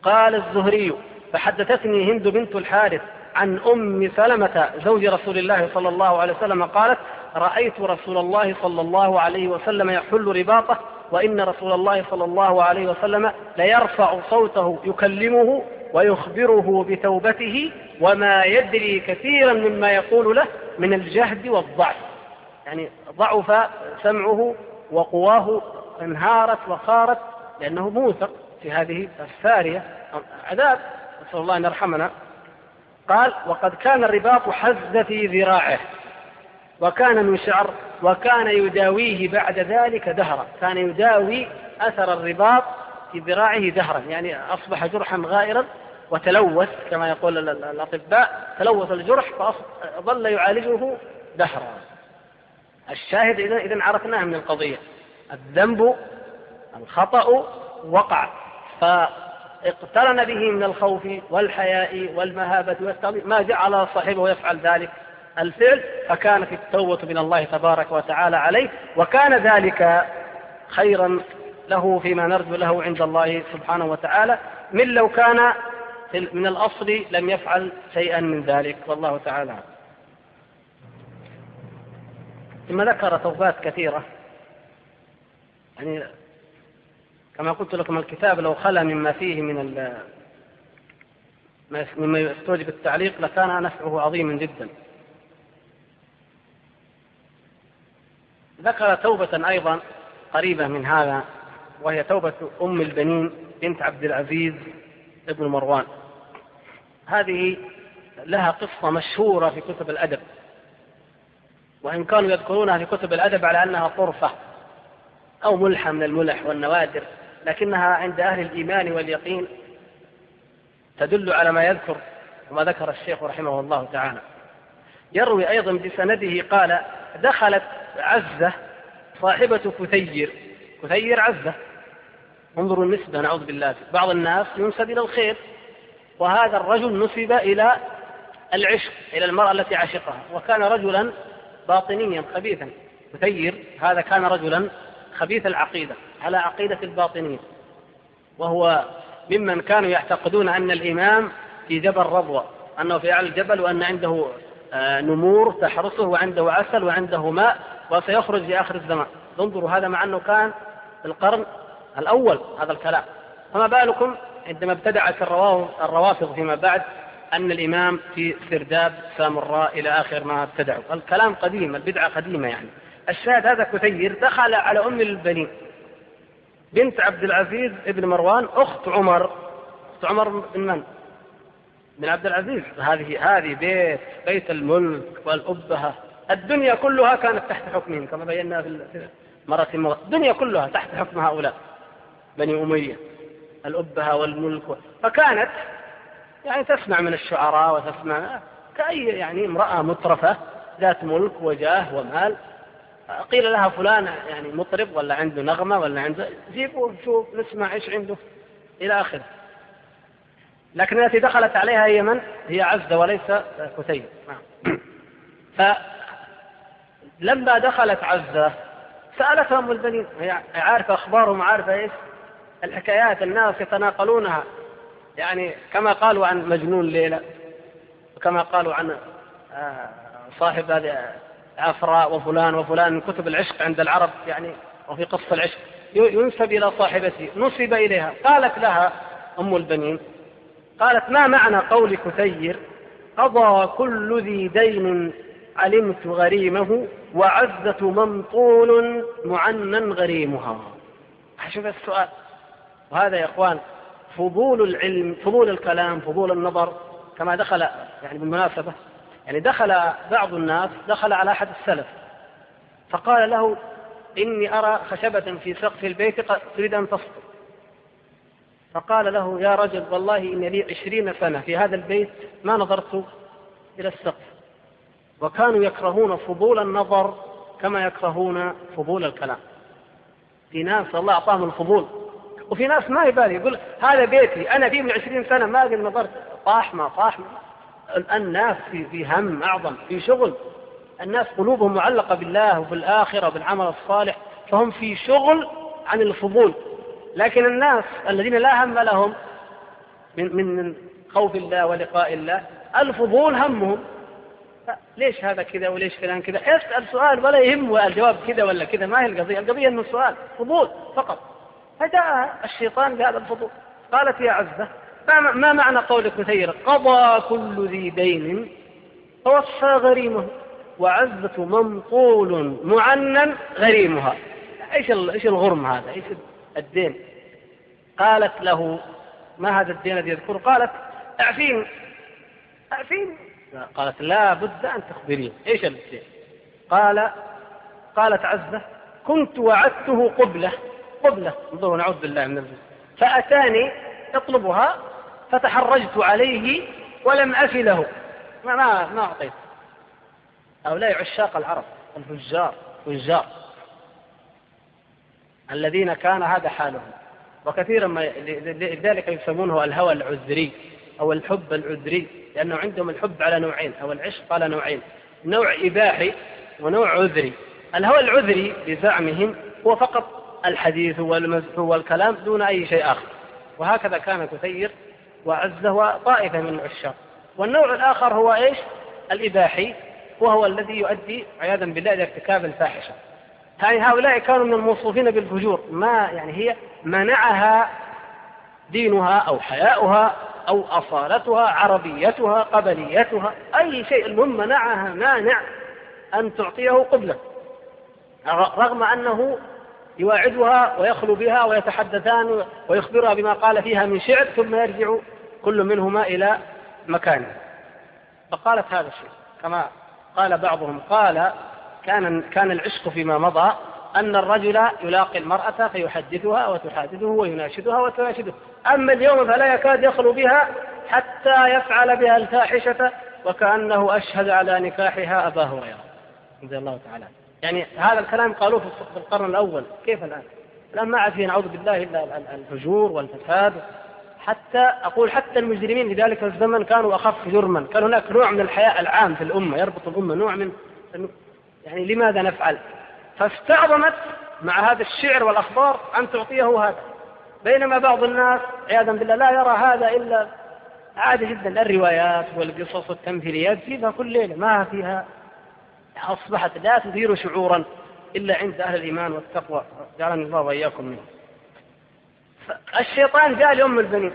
قال الزهري فحدثتني هند بنت الحارث عن أم سلمة زوج رسول الله صلى الله عليه وسلم قالت رأيت رسول الله صلى الله عليه وسلم يحل رباطه وإن رسول الله صلى الله عليه وسلم ليرفع صوته يكلمه ويخبره بتوبته وما يدري كثيرا مما يقول له من الجهد والضعف. يعني ضعف سمعه وقواه انهارت وخارت لأنه موثق في هذه السارية عذاب نسأل الله أن يرحمنا. قال وقد كان الرباط حز في ذراعه. وكان من شعر وكان يداويه بعد ذلك دهرا. كان يداوي أثر الرباط في ذراعه دهرا. يعني أصبح جرحا غائرا وتلوث كما يقول الأطباء تلوث الجرح فظل يعالجه دهرا. الشاهد إذا إذا عرفناه من القضية. الذنب الخطأ وقع. فاقترن به من الخوف والحياء والمهابة والتعظيم ما جعل صاحبه يفعل ذلك؟ الفعل فكانت التوبة من الله تبارك وتعالى عليه وكان ذلك خيرا له فيما نرجو له عند الله سبحانه وتعالى من لو كان من الأصل لم يفعل شيئا من ذلك والله تعالى ثم ذكر توبات كثيرة. يعني كما قلت لكم الكتاب لو خلا مما فيه من مما يستوجب التعليق لكان نفعه عظيما جدا. ذكر توبة أيضا قريبة من هذا وهي توبة أم البنين بنت عبد العزيز ابن مروان. هذه لها قصة مشهورة في كتب الأدب وإن كانوا يذكرونها في كتب الأدب على أنها طرفة أو ملحة من الملح والنوادر لكنها عند أهل الإيمان واليقين تدل على ما يذكر وما ذكر الشيخ رحمه الله تعالى. يروي أيضا بسنده قال دخلت عزة صاحبة كثير كثير عزة. انظروا النسبة نعوذ بالله. بعض الناس ينسب إلى الخير وهذا الرجل نسب إلى العشق إلى المرأة التي عشقها وكان رجلا باطنيا خبيثا. كثير هذا كان رجلا خبيث العقيدة على عقيدة الباطنية. وهو ممن كانوا يعتقدون أن الإمام في جبل رضوى أنه في أعلى الجبل وأن عنده آه، نمور تحرسه وعنده عسل وعنده ماء. وسيخرج في آخر الزمان. انظروا هذا مع أنه كان في القرن الأول هذا الكلام. فما بالكم عندما ابتدعت الروافض فيما بعد أن الإمام في سرداب سامراء إلى آخر ما ابتدعوا. الكلام قديم البدعة قديمة يعني. الشاهد هذا كثير دخل على أم البنين بنت عبد العزيز ابن مروان أخت عمر. أخت عمر بن من؟ بن عبد العزيز. هذه هذه بيت بيت الملك والأبهة. الدنيا كلها كانت تحت حكمهم كما بينا في مرة مرة. الدنيا كلها تحت حكم هؤلاء بني أمية الأبهة والملك. فكانت يعني تسمع من الشعراء وتسمع كأي يعني امرأة مترفة ذات ملك وجاه ومال. قيل لها فلان يعني مطرب ولا عنده نغمة ولا عنده جيبوا شوف نسمع إيش عنده. إلى آخره. لكن التي دخلت عليها هي من؟ هي عزة وليس كتيب نعم. *clears throat* فلما دخلت عزة سألتها أم البنين هي عارفة أخبارهم عارفة إيش؟ الحكايات الناس يتناقلونها. يعني كما قالوا عن مجنون ليلى وكما قالوا عن آه، صاحب هذه عفراء وفلان وفلان من كتب العشق عند العرب يعني وفي قصة العشق. ينسب إلى صاحبته نسب إليها. قالت لها أم البنين قالت ما معنى قول كثير؟ قضى كل ذي دين علمت غريمه وعزة ممطول معنى غريمها. شوف السؤال. وهذا يا إخوان فضول العلم فضول الكلام فضول النظر كما دخل يعني بالمناسبة يعني دخل بعض الناس دخل على أحد السلف فقال له إني أرى خشبة في سقف البيت تريد أن تسقط فقال له يا رجل والله إن لي عشرين سنة في هذا البيت ما نظرت إلى السقف. وكانوا يكرهون فضول النظر كما يكرهون فضول الكلام. في ناس الله أعطاهم الفضول. وفي ناس ما يبالي يقول هذا بيتي أنا فيه من عشرين سنة ما قد نظرت. طاح ما طاح. ما الناس في في هم أعظم في شغل. الناس قلوبهم معلقة بالله وبالآخرة وبالعمل الصالح فهم في شغل عن الفضول. لكن الناس الذين لا هم لهم من من خوف الله ولقاء الله الفضول همهم. ليش هذا كذا وليش فلان كذا اسأل سؤال ولا يهمه الجواب كذا ولا كذا ما هي القضية القضية إنه سؤال فضول فقط فجاء الشيطان بهذا الفضول قالت يا عزة ما معنى قول كثير قضى كل ذي دين فوصى غريمه وعزة ممطول معنن غريمها إيش إيش الغرم هذا؟ إيش الدين؟ قالت له ما هذا الدين الذي يذكره؟ قالت اعفيني اعفيني قالت لا بد أن تخبرين إيش الدين؟ قال قالت عزة كنت وعدته قبلة قبلة انظروا نعوذ بالله من الزنا فأتاني يطلبها فتحرجت عليه ولم أفي له ما ما, ما أعطيت. هؤلاء عشاق العرب الفجار فجار. الذين كان هذا حالهم. وكثيرا ما لذلك يسمونه الهوى العذري أو الحب العذري. لأنه عندهم الحب على نوعين أو العشق على نوعين نوع إباحي ونوع عذري. الهوى العذري بزعمهم هو فقط الحديث والمزح والكلام دون أي شيء آخر. وهكذا كان كثير وعزه وطائفة من العشاق. والنوع الآخر هو إيش؟ الإباحي وهو الذي يؤدي عياذا بالله إلى ارتكاب الفاحشة. يعني هؤلاء كانوا من الموصوفين بالفجور. ما يعني هي منعها دينها أو حياؤها أو أصالتها عربيتها قبليتها أي شيء المهم منعها مانع أن تعطيه قبلة. رغم أنه يواعدها ويخلو بها ويتحدثان ويخبرها بما قال فيها من شعر ثم يرجع كل منهما إلى مكانه. فقالت هذا الشيء. كما قال بعضهم قال كان كان العشق فيما مضى أن الرجل يلاقي المرأة فيحدثها وتحادثه ويناشدها وتناشده. أما اليوم فلا يكاد يخلو بها حتى يفعل بها الفاحشة وكأنه أشهد على نكاحها أبا هريرة. رضي الله تعالى يعني هذا الكلام قالوه في القرن الأول. كيف الآن؟ الآن ما عاد نعوذ بالله إلا الفجور والفساد. حتى أقول حتى المجرمين في ذلك الزمن كانوا أخف جرما. كان هناك نوع من الحياء العام في الأمة. يربط الأمة نوع من يعني لماذا نفعل؟ فاستعظمت مع هذا الشعر والأخبار أن تعطيه هذا. بينما بعض الناس عياذا بالله لا يرى هذا إلا عادي جدا. الروايات والقصص والتمثيليات فيها كل ليلة. ما فيها. أصبحت لا تثير شعورا إلا عند أهل الإيمان والتقوى. جعلني الله وإياكم منه الشيطان جاء لأم البنين.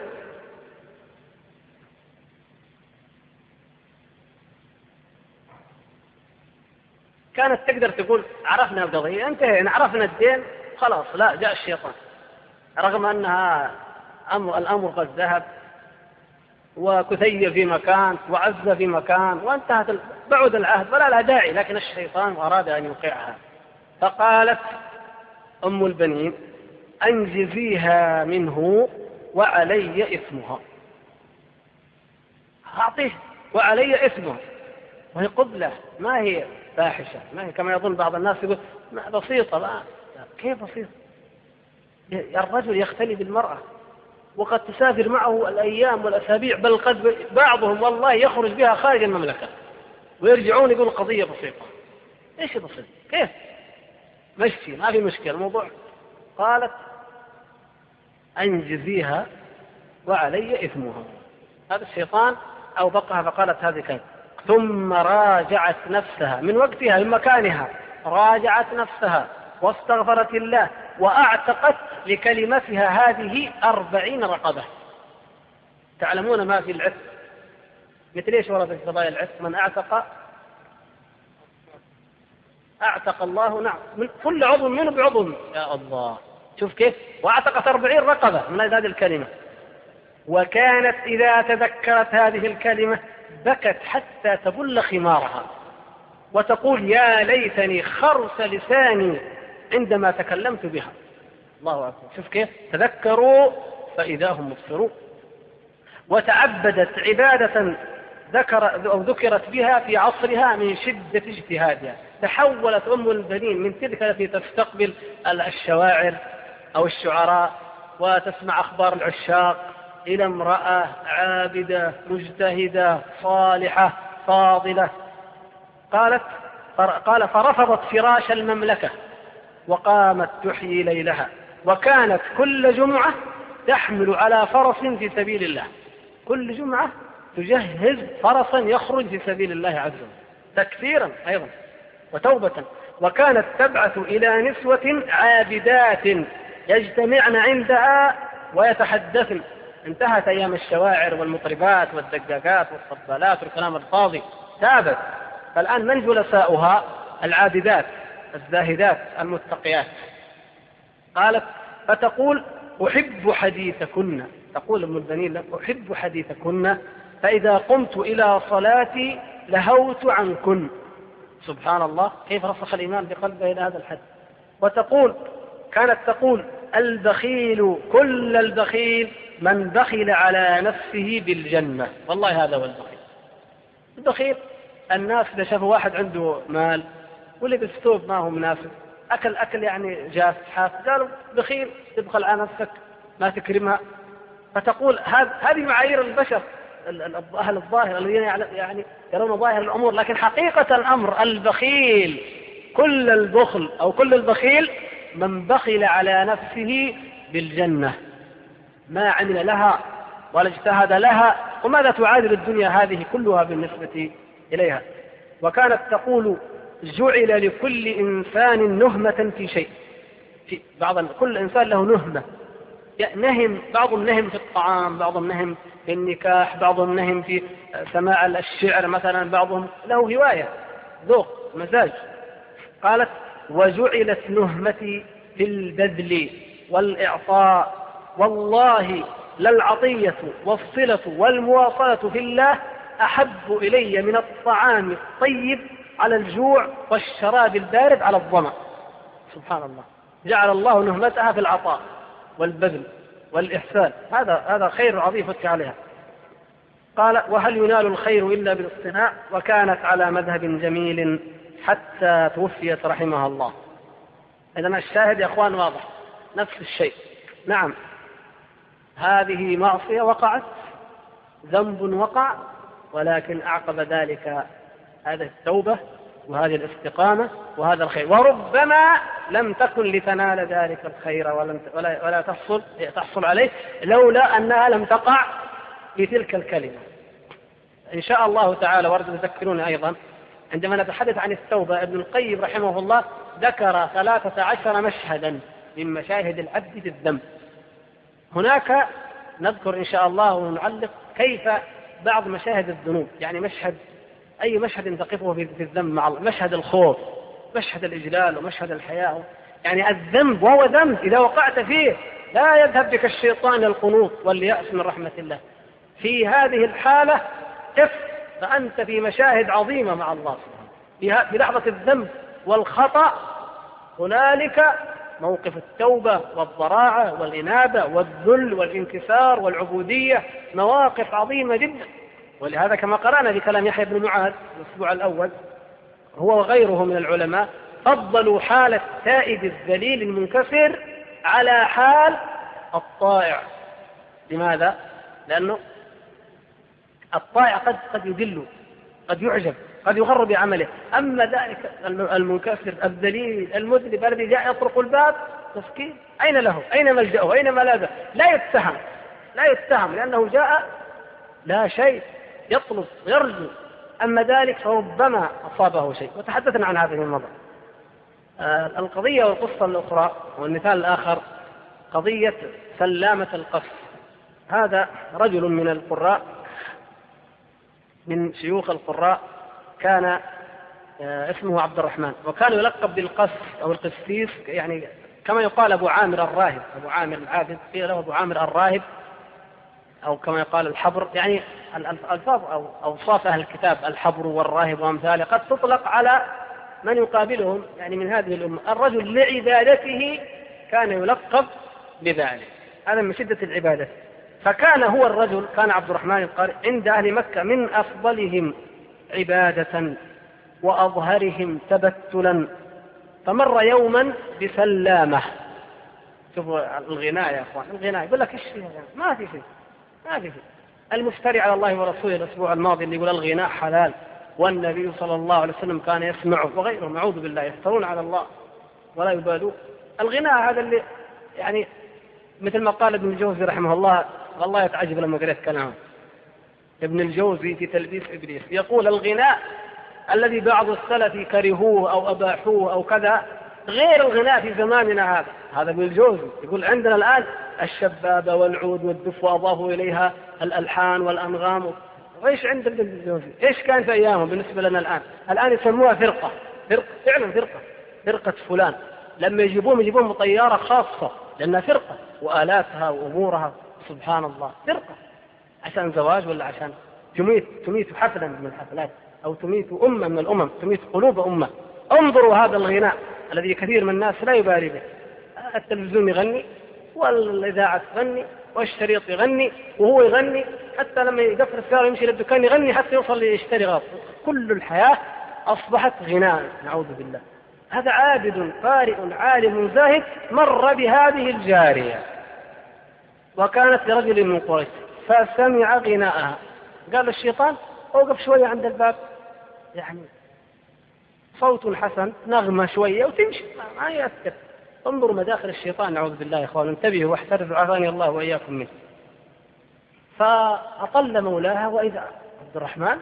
كانت تقدر تقول عرفنا القضية انتهينا عرفنا الدين خلاص لا جاء الشيطان. رغم أنها أمر الأمر قد ذهب وكثي في مكان وعز في مكان وانتهت بعد العهد فلا لها داعي لكن الشيطان أراد أن يوقعها. فقالت أم البنين أنجزيها منه وعلي إثمها. أعطيه وعلي إثمها وهي قبلة ما هي؟ فاحشة ما هي كما يظن بعض الناس يقول بسيطة لا كيف بسيطة؟ الرجل يختلي بالمرأة وقد تسافر معه الأيام والأسابيع بل قد بعضهم والله يخرج بها خارج المملكة ويرجعون يقول القضية بسيطة. إيش بسيط؟ كيف؟ مشي ما في مشكلة. الموضوع قالت أنجزيها وعلي إثمها. هذا الشيطان أوبقها فقالت هذه كانت ثم راجعت نفسها من وقتها من مكانها. راجعت نفسها واستغفرت الله وأعتقت لكلمتها هذه أربعين رقبة. تعلمون ما في العتق؟ مثل إيش ورد في قضايا العتق؟ من أعتق؟ أعتق الله نعم. من كل عضو منه بعضو. يا الله. شوف كيف؟ وأعتقت أربعين رقبة من هذه الكلمة. وكانت إذا تذكرت هذه الكلمة بكت حتى تبل خمارها وتقول يا ليتني خرس لساني عندما تكلمت بها. الله أكبر. شوف كيف؟ تذكروا فإذا هم مبصرون. وتعبدت عبادة ذكر أو ذكرت بها في عصرها من شدة اجتهادها. تحولت أم البنين من تلك التي تستقبل الشواعر أو الشعراء وتسمع أخبار العشاق إلى امرأة عابدة مجتهدة صالحة فاضلة. قالت قال فرفضت فراش المملكة وقامت تحيي ليلها. وكانت كل جمعة تحمل على فرس في سبيل الله. كل جمعة تجهز فرسا يخرج في سبيل الله عز وجل. تكثيرا أيضا وتوبة. وكانت تبعث إلى نسوة عابدات يجتمعن عندها ويتحدثن. انتهت أيام الشواعر والمطربات والدقاقات والصبالات والكلام الفاضي. تابت. فالآن من جلساؤها؟ العابدات الزاهدات المتقيات. قالت فتقول أحب حديثكن. تقول أم البنين أحب حديثكن. فإذا قمت إلى صلاتي لهوت عنكن. سبحان الله كيف رسخ الإيمان في قلبه إلى هذا الحد؟ وتقول كانت تقول البخيل كل البخيل. من بخل على نفسه بالجنة. والله هذا هو البخيل. البخيل الناس إذا شافوا واحد عنده مال ولبس ثوب ما هو مناسب أكل أكل يعني جاف حاف قالوا بخيل تبخل على نفسك ما تكرمها. فتقول هذه معايير البشر أهل الظاهر الذين يعني يرون ظاهر الأمور. لكن حقيقة الأمر البخيل كل البخل أو كل البخيل من بخل على نفسه بالجنة. ما عمل لها ولا اجتهد لها وماذا تعادل الدنيا هذه كلها بالنسبة إليها؟ وكانت تقول جعل لكل إنسان نهمة في شيء. في بعض كل إنسان له نهمة. نهم بعضهم نهم في الطعام بعضهم نهم في النكاح بعضهم نهم في سماع الشعر مثلا بعضهم له هواية ذوق مزاج. قالت وجعلت نهمتي في البذل والإعطاء. والله للعطية والصلة والمواصلة في الله أحب إلي من الطعام الطيب على الجوع والشراب البارد على الظمأ. سبحان الله. جعل الله نهمتها في العطاء والبذل والإحسان. هذا هذا خير عظيم فك عليها. قال وهل ينال الخير إلا بالاصطناع وكانت على مذهب جميل حتى توفيت رحمها الله. إذا الشاهد يا أخوان واضح. نفس الشيء. نعم. هذه معصية وقعت ذنب وقع ولكن أعقب ذلك هذه التوبة وهذه الاستقامة وهذا الخير. وربما لم تكن لتنال ذلك الخير ولم ولا, ولا تحصل تحصل عليه لولا أنها لم تقع بتلك الكلمة. إن شاء الله تعالى ورد تذكرون أيضا عندما نتحدث عن التوبة ابن القيم رحمه الله ذكر ثلاثة عشر مشهدا من مشاهد العبد في الذنب هناك نذكر إن شاء الله ونعلق كيف بعض مشاهد الذنوب يعني مشهد أي مشهد تقفه في الذنب مع الله مشهد الخوف مشهد الإجلال ومشهد الحياة يعني الذنب وهو ذنب إذا وقعت فيه لا يذهب بك الشيطان القنوط واليأس من رحمة الله. في هذه الحالة قف فأنت في مشاهد عظيمة مع الله سبحانه في لحظة الذنب والخطأ هنالك موقف التوبة والضراعة والإنابة والذل والانكسار والعبودية مواقف عظيمة جدا. ولهذا كما قرأنا في كلام يحيى بن معاذ الأسبوع الأول هو وغيره من العلماء فضلوا حال التائب الذليل المنكسر على حال الطائع. لماذا؟ لأنه الطائع قد قد يدل قد يعجب. قد يغر بعمله. أما ذلك المنكسر الذليل المذنب الذي جاء يطرق الباب مسكين أين له؟ أين ملجأه؟ أين ملاذه؟ لا يتهم. لا يتهم لأنه جاء لا شيء يطلب يرجو. أما ذلك فربما أصابه شيء. وتحدثنا عن هذه المرة. آه القضية والقصة الأخرى والمثال الآخر قضية سلامة القصر. هذا رجل من القراء من شيوخ القراء كان آه، اسمه عبد الرحمن. وكان يلقب بالقس أو القسيس يعني كما يقال أبو عامر الراهب. أبو عامر العابد قيل له أبو عامر الراهب أو كما يقال الحبر. يعني الألفاظ أو أوصاف أهل الكتاب الحبر والراهب وأمثاله قد تطلق على من يقابلهم يعني من هذه الأمة. الرجل لعبادته كان يلقب بذلك. هذا من شدة العبادة. فكان هو الرجل كان عبد الرحمن القارئ عند أهل مكة من أفضلهم. عبادة وأظهرهم تبتلا. فمر يوما بسلامة. شوفوا الغناء يا أخوان الغناء. يقول لك إيش ما في شيء ما في شيء. المفتري على الله ورسوله الأسبوع الماضي اللي يقول الغناء حلال. والنبي صلى الله عليه وسلم كان يسمعه وغيرهم اعوذ بالله يفترون على الله ولا يبالون الغناء هذا اللي يعني مثل ما قال ابن الجوزي رحمه الله والله يتعجب لما قريت كلامه. ابن الجوزي في تلبيس إبليس. يقول الغناء الذي بعض السلف كرهوه أو أباحوه أو كذا غير الغناء في زماننا هذا. هذا ابن الجوزي. يقول عندنا الآن الشبابه والعود والدف وأضافوا إليها الألحان والأنغام. إيش عند ابن الجوزي؟ إيش كان في ايامه بالنسبة لنا الآن؟ الآن يسموها فرقة. فرقة فعلا فرقة. فرقة فلان. لما يجيبون يجيبون بطيارة خاصة لأنها فرقة. وآلاتها وأمورها. سبحان الله. فرقة. عشان زواج ولا عشان تميت تميت حفلا من الحفلات أو تميت أمة من الأمم تميت قلوب أمة. انظروا هذا الغناء الذي كثير من الناس لا يبالي به. التلفزيون يغني والإذاعة تغني والشريط يغني وهو يغني حتى لما يقفل السيارة يمشي للدكان يغني حتى يوصل ليشتري غاض كل الحياة أصبحت غناء نعوذ بالله. هذا عابد قارئ عالم زاهد مر بهذه الجارية. وكانت لرجل من قريش. فسمع غناءها. قال الشيطان أوقف شوية عند الباب. يعني صوت حسن نغمة شوية وتمشي. ما يأثر. انظروا مداخل الشيطان. نعوذ بالله يا إخوان. انتبهوا واحترزوا. عافاني الله وإياكم منه. فأطل مولاها وإذا عبد الرحمن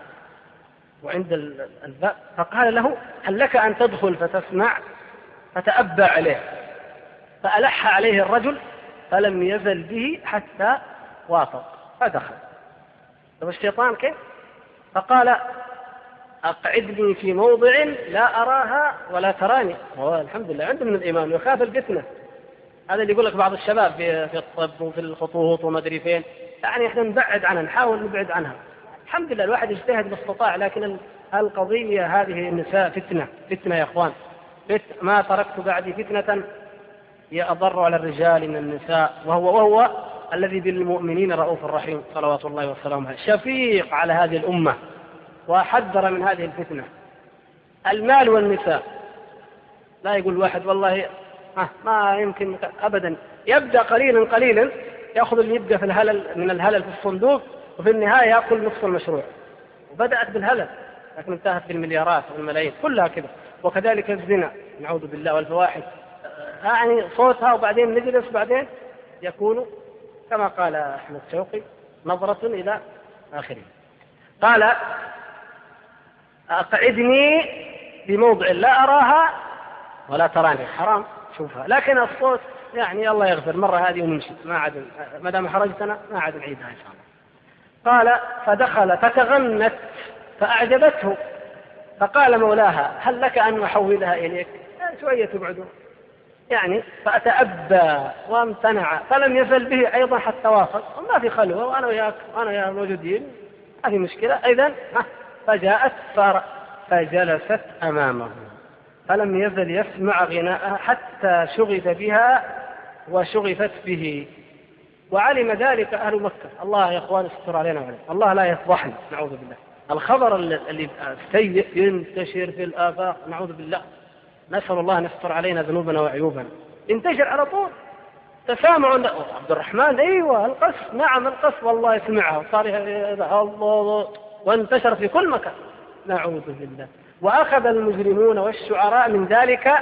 وعند الباب فقال له هل لك أن تدخل فتسمع؟ فتأبى عليه. فألح عليه الرجل فلم يزل به حتى وافق فدخل طب الشيطان كيف؟ فقال أقعدني في موضع لا أراها ولا تراني. هو الحمد لله عنده من الإيمان ويخاف الفتنة. هذا اللي يقول لك بعض الشباب في, الطب وفي الخطوط وما أدري فين. يعني إحنا نبعد عنها نحاول نبعد عنها. الحمد لله الواحد يجتهد ما استطاع لكن القضية هذه النساء فتنة فتنة يا إخوان. ما تركت بعدي فتنة هي أضر على الرجال من النساء وهو وهو الذي بالمؤمنين رؤوف رحيم صلوات الله وسلامه شفيق على هذه الأمة وحذر من هذه الفتنة. المال والنساء. لا يقول واحد والله ما يمكن أبدا. يبدأ قليلا قليلا يأخذ اللي يبقى في الهلل من الهلل في الصندوق وفي النهاية يأكل نصف المشروع. وبدأت بالهلل لكن انتهت بالمليارات والملايين. كلها كذا وكذلك الزنا. نعوذ بالله والفواحش. يعني صوتها وبعدين نجلس بعدين يكون كما قال أحمد شوقي نظرة إلى آخره قال أقعدني بموضع لا أراها ولا تراني حرام شوفها. لكن الصوت يعني الله يغفر مرة هذه ونمشي ما عاد ما دام حرجتنا ما عاد نعيدها إن شاء الله. قال فدخل فتغنت فأعجبته فقال مولاها هل لك أن أحولها إليك؟ شوية تبعدون يعني فأتأبى وامتنع فلم يزل به أيضا حتى وافق ما في خلوة وأنا وياك وأنا وياك موجودين ما في مشكلة. إذا فجاءت فجلست أمامه. فلم يزل يسمع غناءها حتى شغف بها وشغفت به. وعلم ذلك أهل مكة. الله يا إخوان استر علينا وعلينا الله لا يفضحنا نعوذ بالله. الخبر السيء ينتشر في الآفاق نعوذ بالله. نسأل الله أن يستر علينا ذنوبنا وعيوبنا. انتشر على طول. تسامع عبد الرحمن أيوه القصف. نعم القصف. والله سمعها وصار الله. وانتشر في كل مكان. نعوذ بالله. وأخذ المجرمون والشعراء من ذلك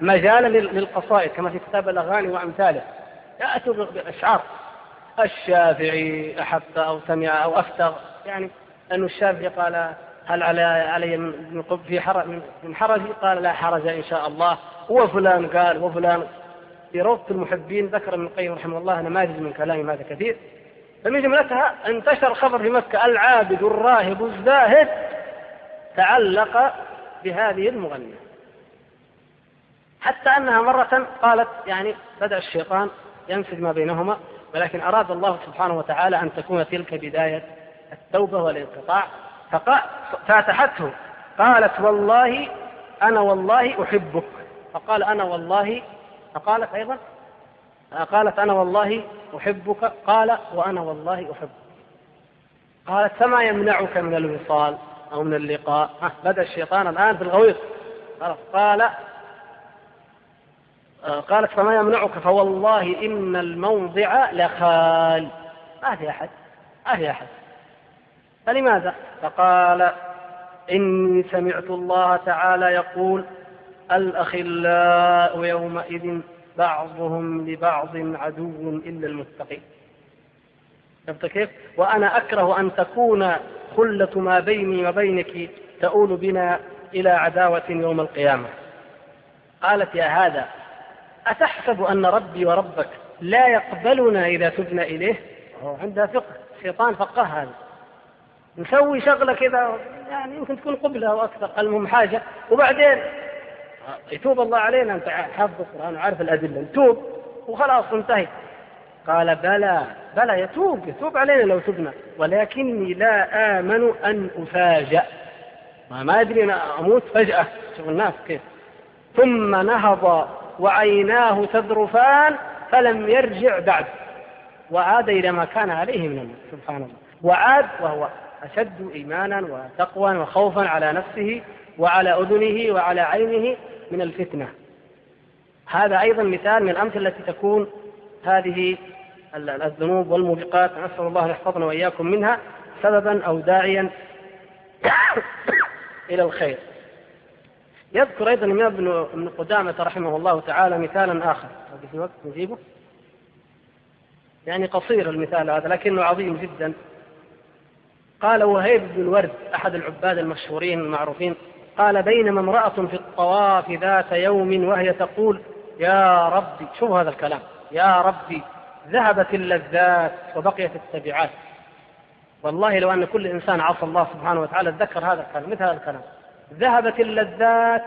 مجالا للقصائد كما في كتاب الأغاني وأمثاله. يأتوا بأشعار. الشافعي احب أو سمع أو أفتغ. يعني انه الشافعي قال هل على علي من في حرج من حرج؟ قال لا حرج إن شاء الله. وفلان قال وفلان في روضة المحبين ذكر ابن القيم رحمه الله نماذج من كلام هذا كثير. فمن جملتها انتشر خبر في مكة. العابد الراهب الزاهد تعلق بهذه المغنية. حتى أنها مرة قالت يعني بدأ الشيطان ينسج ما بينهما ولكن أراد الله سبحانه وتعالى أن تكون تلك بداية التوبة والانقطاع. فاتحته. قالت والله أنا والله أحبك. فقال أنا والله فقالت أيضا قالت أنا والله أحبك. قال وأنا والله أحبك. قالت فما يمنعك من الوصال أو من اللقاء؟ بدأ الشيطان الآن في الغويط. قال قالت فما يمنعك؟ فوالله إن الموضع لخال. ما في أحد. ما في أحد. فلماذا؟ فقال إني سمعت الله تعالى يقول الأخلاء يومئذ بعضهم لبعض عدو إلا المتقين. شفت كيف؟ وأنا أكره أن تكون خلة ما بيني وبينك تؤول بنا إلى عداوة يوم القيامة. قالت يا هذا أتحسب أن ربي وربك لا يقبلنا إذا تبنا إليه؟ عندها فقه شيطان فقه هذا. نسوي شغلة كذا يعني يمكن تكون قبلة أو أكثر المهم حاجة. وبعدين يتوب الله علينا أنت حافظ القرآن وعارف الأدلة. نتوب وخلاص انتهي. قال بلى بلى يتوب يتوب علينا لو تبنا. ولكني لا آمن أن أفاجأ. ما أدري أنا أموت فجأة. شوف الناس كيف. ثم نهض وعيناه تذرفان فلم يرجع بعد. وعاد إلى ما كان عليه من الموت سبحان الله. وعاد وهو أشد إيمانا وتقوى وخوفا على نفسه وعلى أذنه وعلى عينه من الفتنة. هذا أيضا مثال من الأمثلة التي تكون هذه الذنوب والموبقات نسأل الله يحفظنا وإياكم منها سببا أو داعيا *coughs* إلى الخير. يذكر أيضا الإمام ابن قدامة رحمه الله تعالى مثالا آخر. في وقت نجيبه؟ يعني قصير المثال هذا لكنه عظيم جدا. قال وهيب بن الورد أحد العباد المشهورين المعروفين قال بينما امرأة في الطواف ذات يوم وهي تقول يا ربي شوف هذا الكلام يا ربي ذهبت اللذات وبقيت التبعات. والله لو أن كل إنسان عصى الله سبحانه وتعالى ذكر هذا الكلام مثل هذا الكلام ذهبت اللذات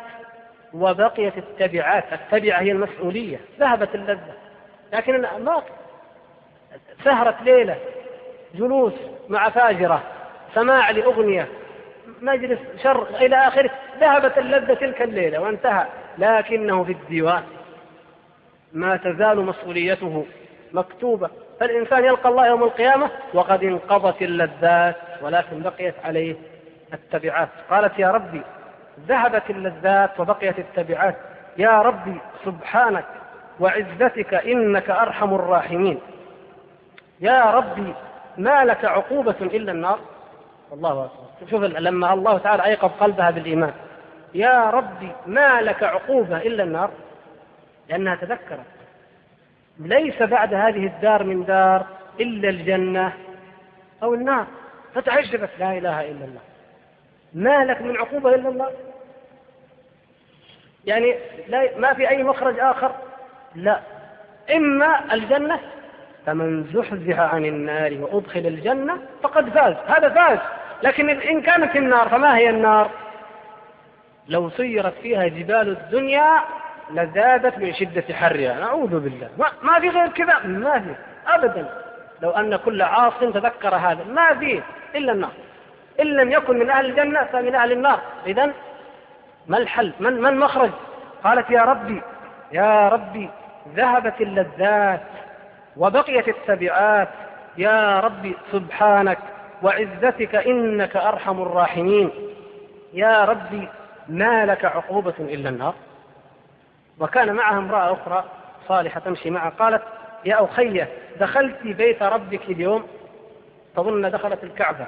وبقيت التبعات. التبعة هي المسؤولية ذهبت اللذة لكن ما سهرت ليلة جلوس مع فاجرة سماع لأغنية مجلس شر إلى آخره ذهبت اللذة تلك الليلة وانتهى لكنه في الديوان. ما تزال مسؤوليته مكتوبة فالإنسان يلقى الله يوم القيامة وقد انقضت اللذات ولكن بقيت عليه التبعات. قالت يا ربي ذهبت اللذات وبقيت التبعات. يا ربي سبحانك وعزتك إنك أرحم الراحمين. يا ربي ما لك عقوبة إلا النار؟ الله أكبر. شوف لما الله تعالى أيقظ قلبها بالإيمان. يا ربي ما لك عقوبة إلا النار؟ لأنها تذكرت. ليس بعد هذه الدار من دار إلا الجنة أو النار. فتعجبت لا إله إلا الله. ما لك من عقوبة إلا الله؟ يعني لا ما في أي مخرج آخر؟ لا. إما الجنة فمن زحزح عن النار وأدخل الجنة فقد فاز. هذا فاز. لكن إن كانت النار فما هي النار؟ لو سيرت فيها جبال الدنيا لزادت من شدة حرها. نعوذ بالله. ما, ما في غير كذا. ما في. أبدا. لو أن كل عاص تذكر هذا. ما فيه إلا النار. إن لم يكن من أهل الجنة فمن أهل النار. إذا ما الحل؟ من, ما المخرج؟ قالت يا ربي يا ربي ذهبت اللذات وبقيت التبعات. يا ربي سبحانك. وعزتك إنك أرحم الراحمين. يا ربي ما لك عقوبة إلا النار. وكان معها امرأة أخرى صالحة تمشي معها قالت يا أخية دخلت بيت ربك اليوم؟ تظن دخلت الكعبة.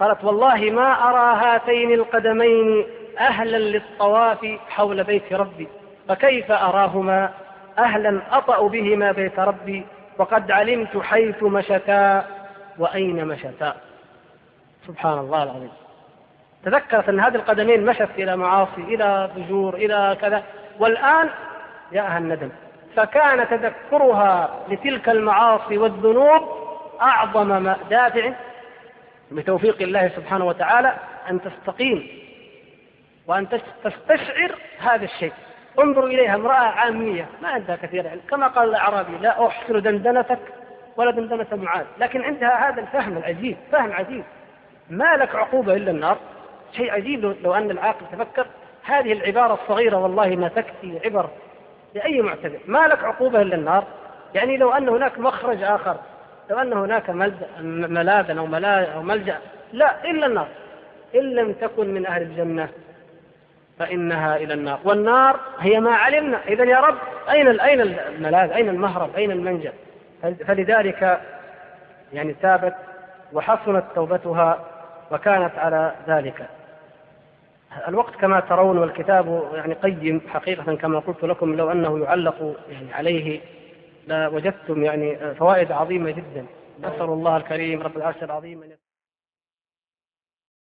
قالت والله ما أرى هاتين القدمين أهلا للطواف حول بيت ربي فكيف أراهما؟ أهلا أطأ بهما بيت ربي وقد علمت حيث مشتا وأين مشتا؟ سبحان الله العظيم. تذكرت أن هذه القدمين مشت إلى معاصي إلى فجور إلى كذا. والآن جاءها الندم. فكان تذكرها لتلك المعاصي والذنوب أعظم دافع بتوفيق الله سبحانه وتعالى أن تستقيم وأن تستشعر هذا الشيء. انظروا إليها امرأة عامية ما عندها كثير علم. كما قال الأعرابي لا أحسن دندنتك ولا دندنة معاذ. لكن عندها هذا الفهم العجيب فهم عجيب. ما لك عقوبة إلا النار. شيء عجيب لو أن العاقل تفكر هذه العبارة الصغيرة والله ما تكفي عبر لأي معتبر. ما لك عقوبة إلا النار. يعني لو أن هناك مخرج آخر لو أن هناك ملاذا أو أو ملجأ لا إلا النار. إن لم تكن من أهل الجنة فإنها إلى النار. والنار هي ما علمنا. إذا يا رب أين أين الملاذ؟ أين المهرب؟ أين المنجا فلذلك يعني تابت وحسنت توبتها وكانت على ذلك. الوقت كما ترون والكتاب يعني قيم حقيقة كما قلت لكم لو أنه يعلق يعني عليه لوجدتم يعني فوائد عظيمة جدا. نسأل الله الكريم رب العرش العظيم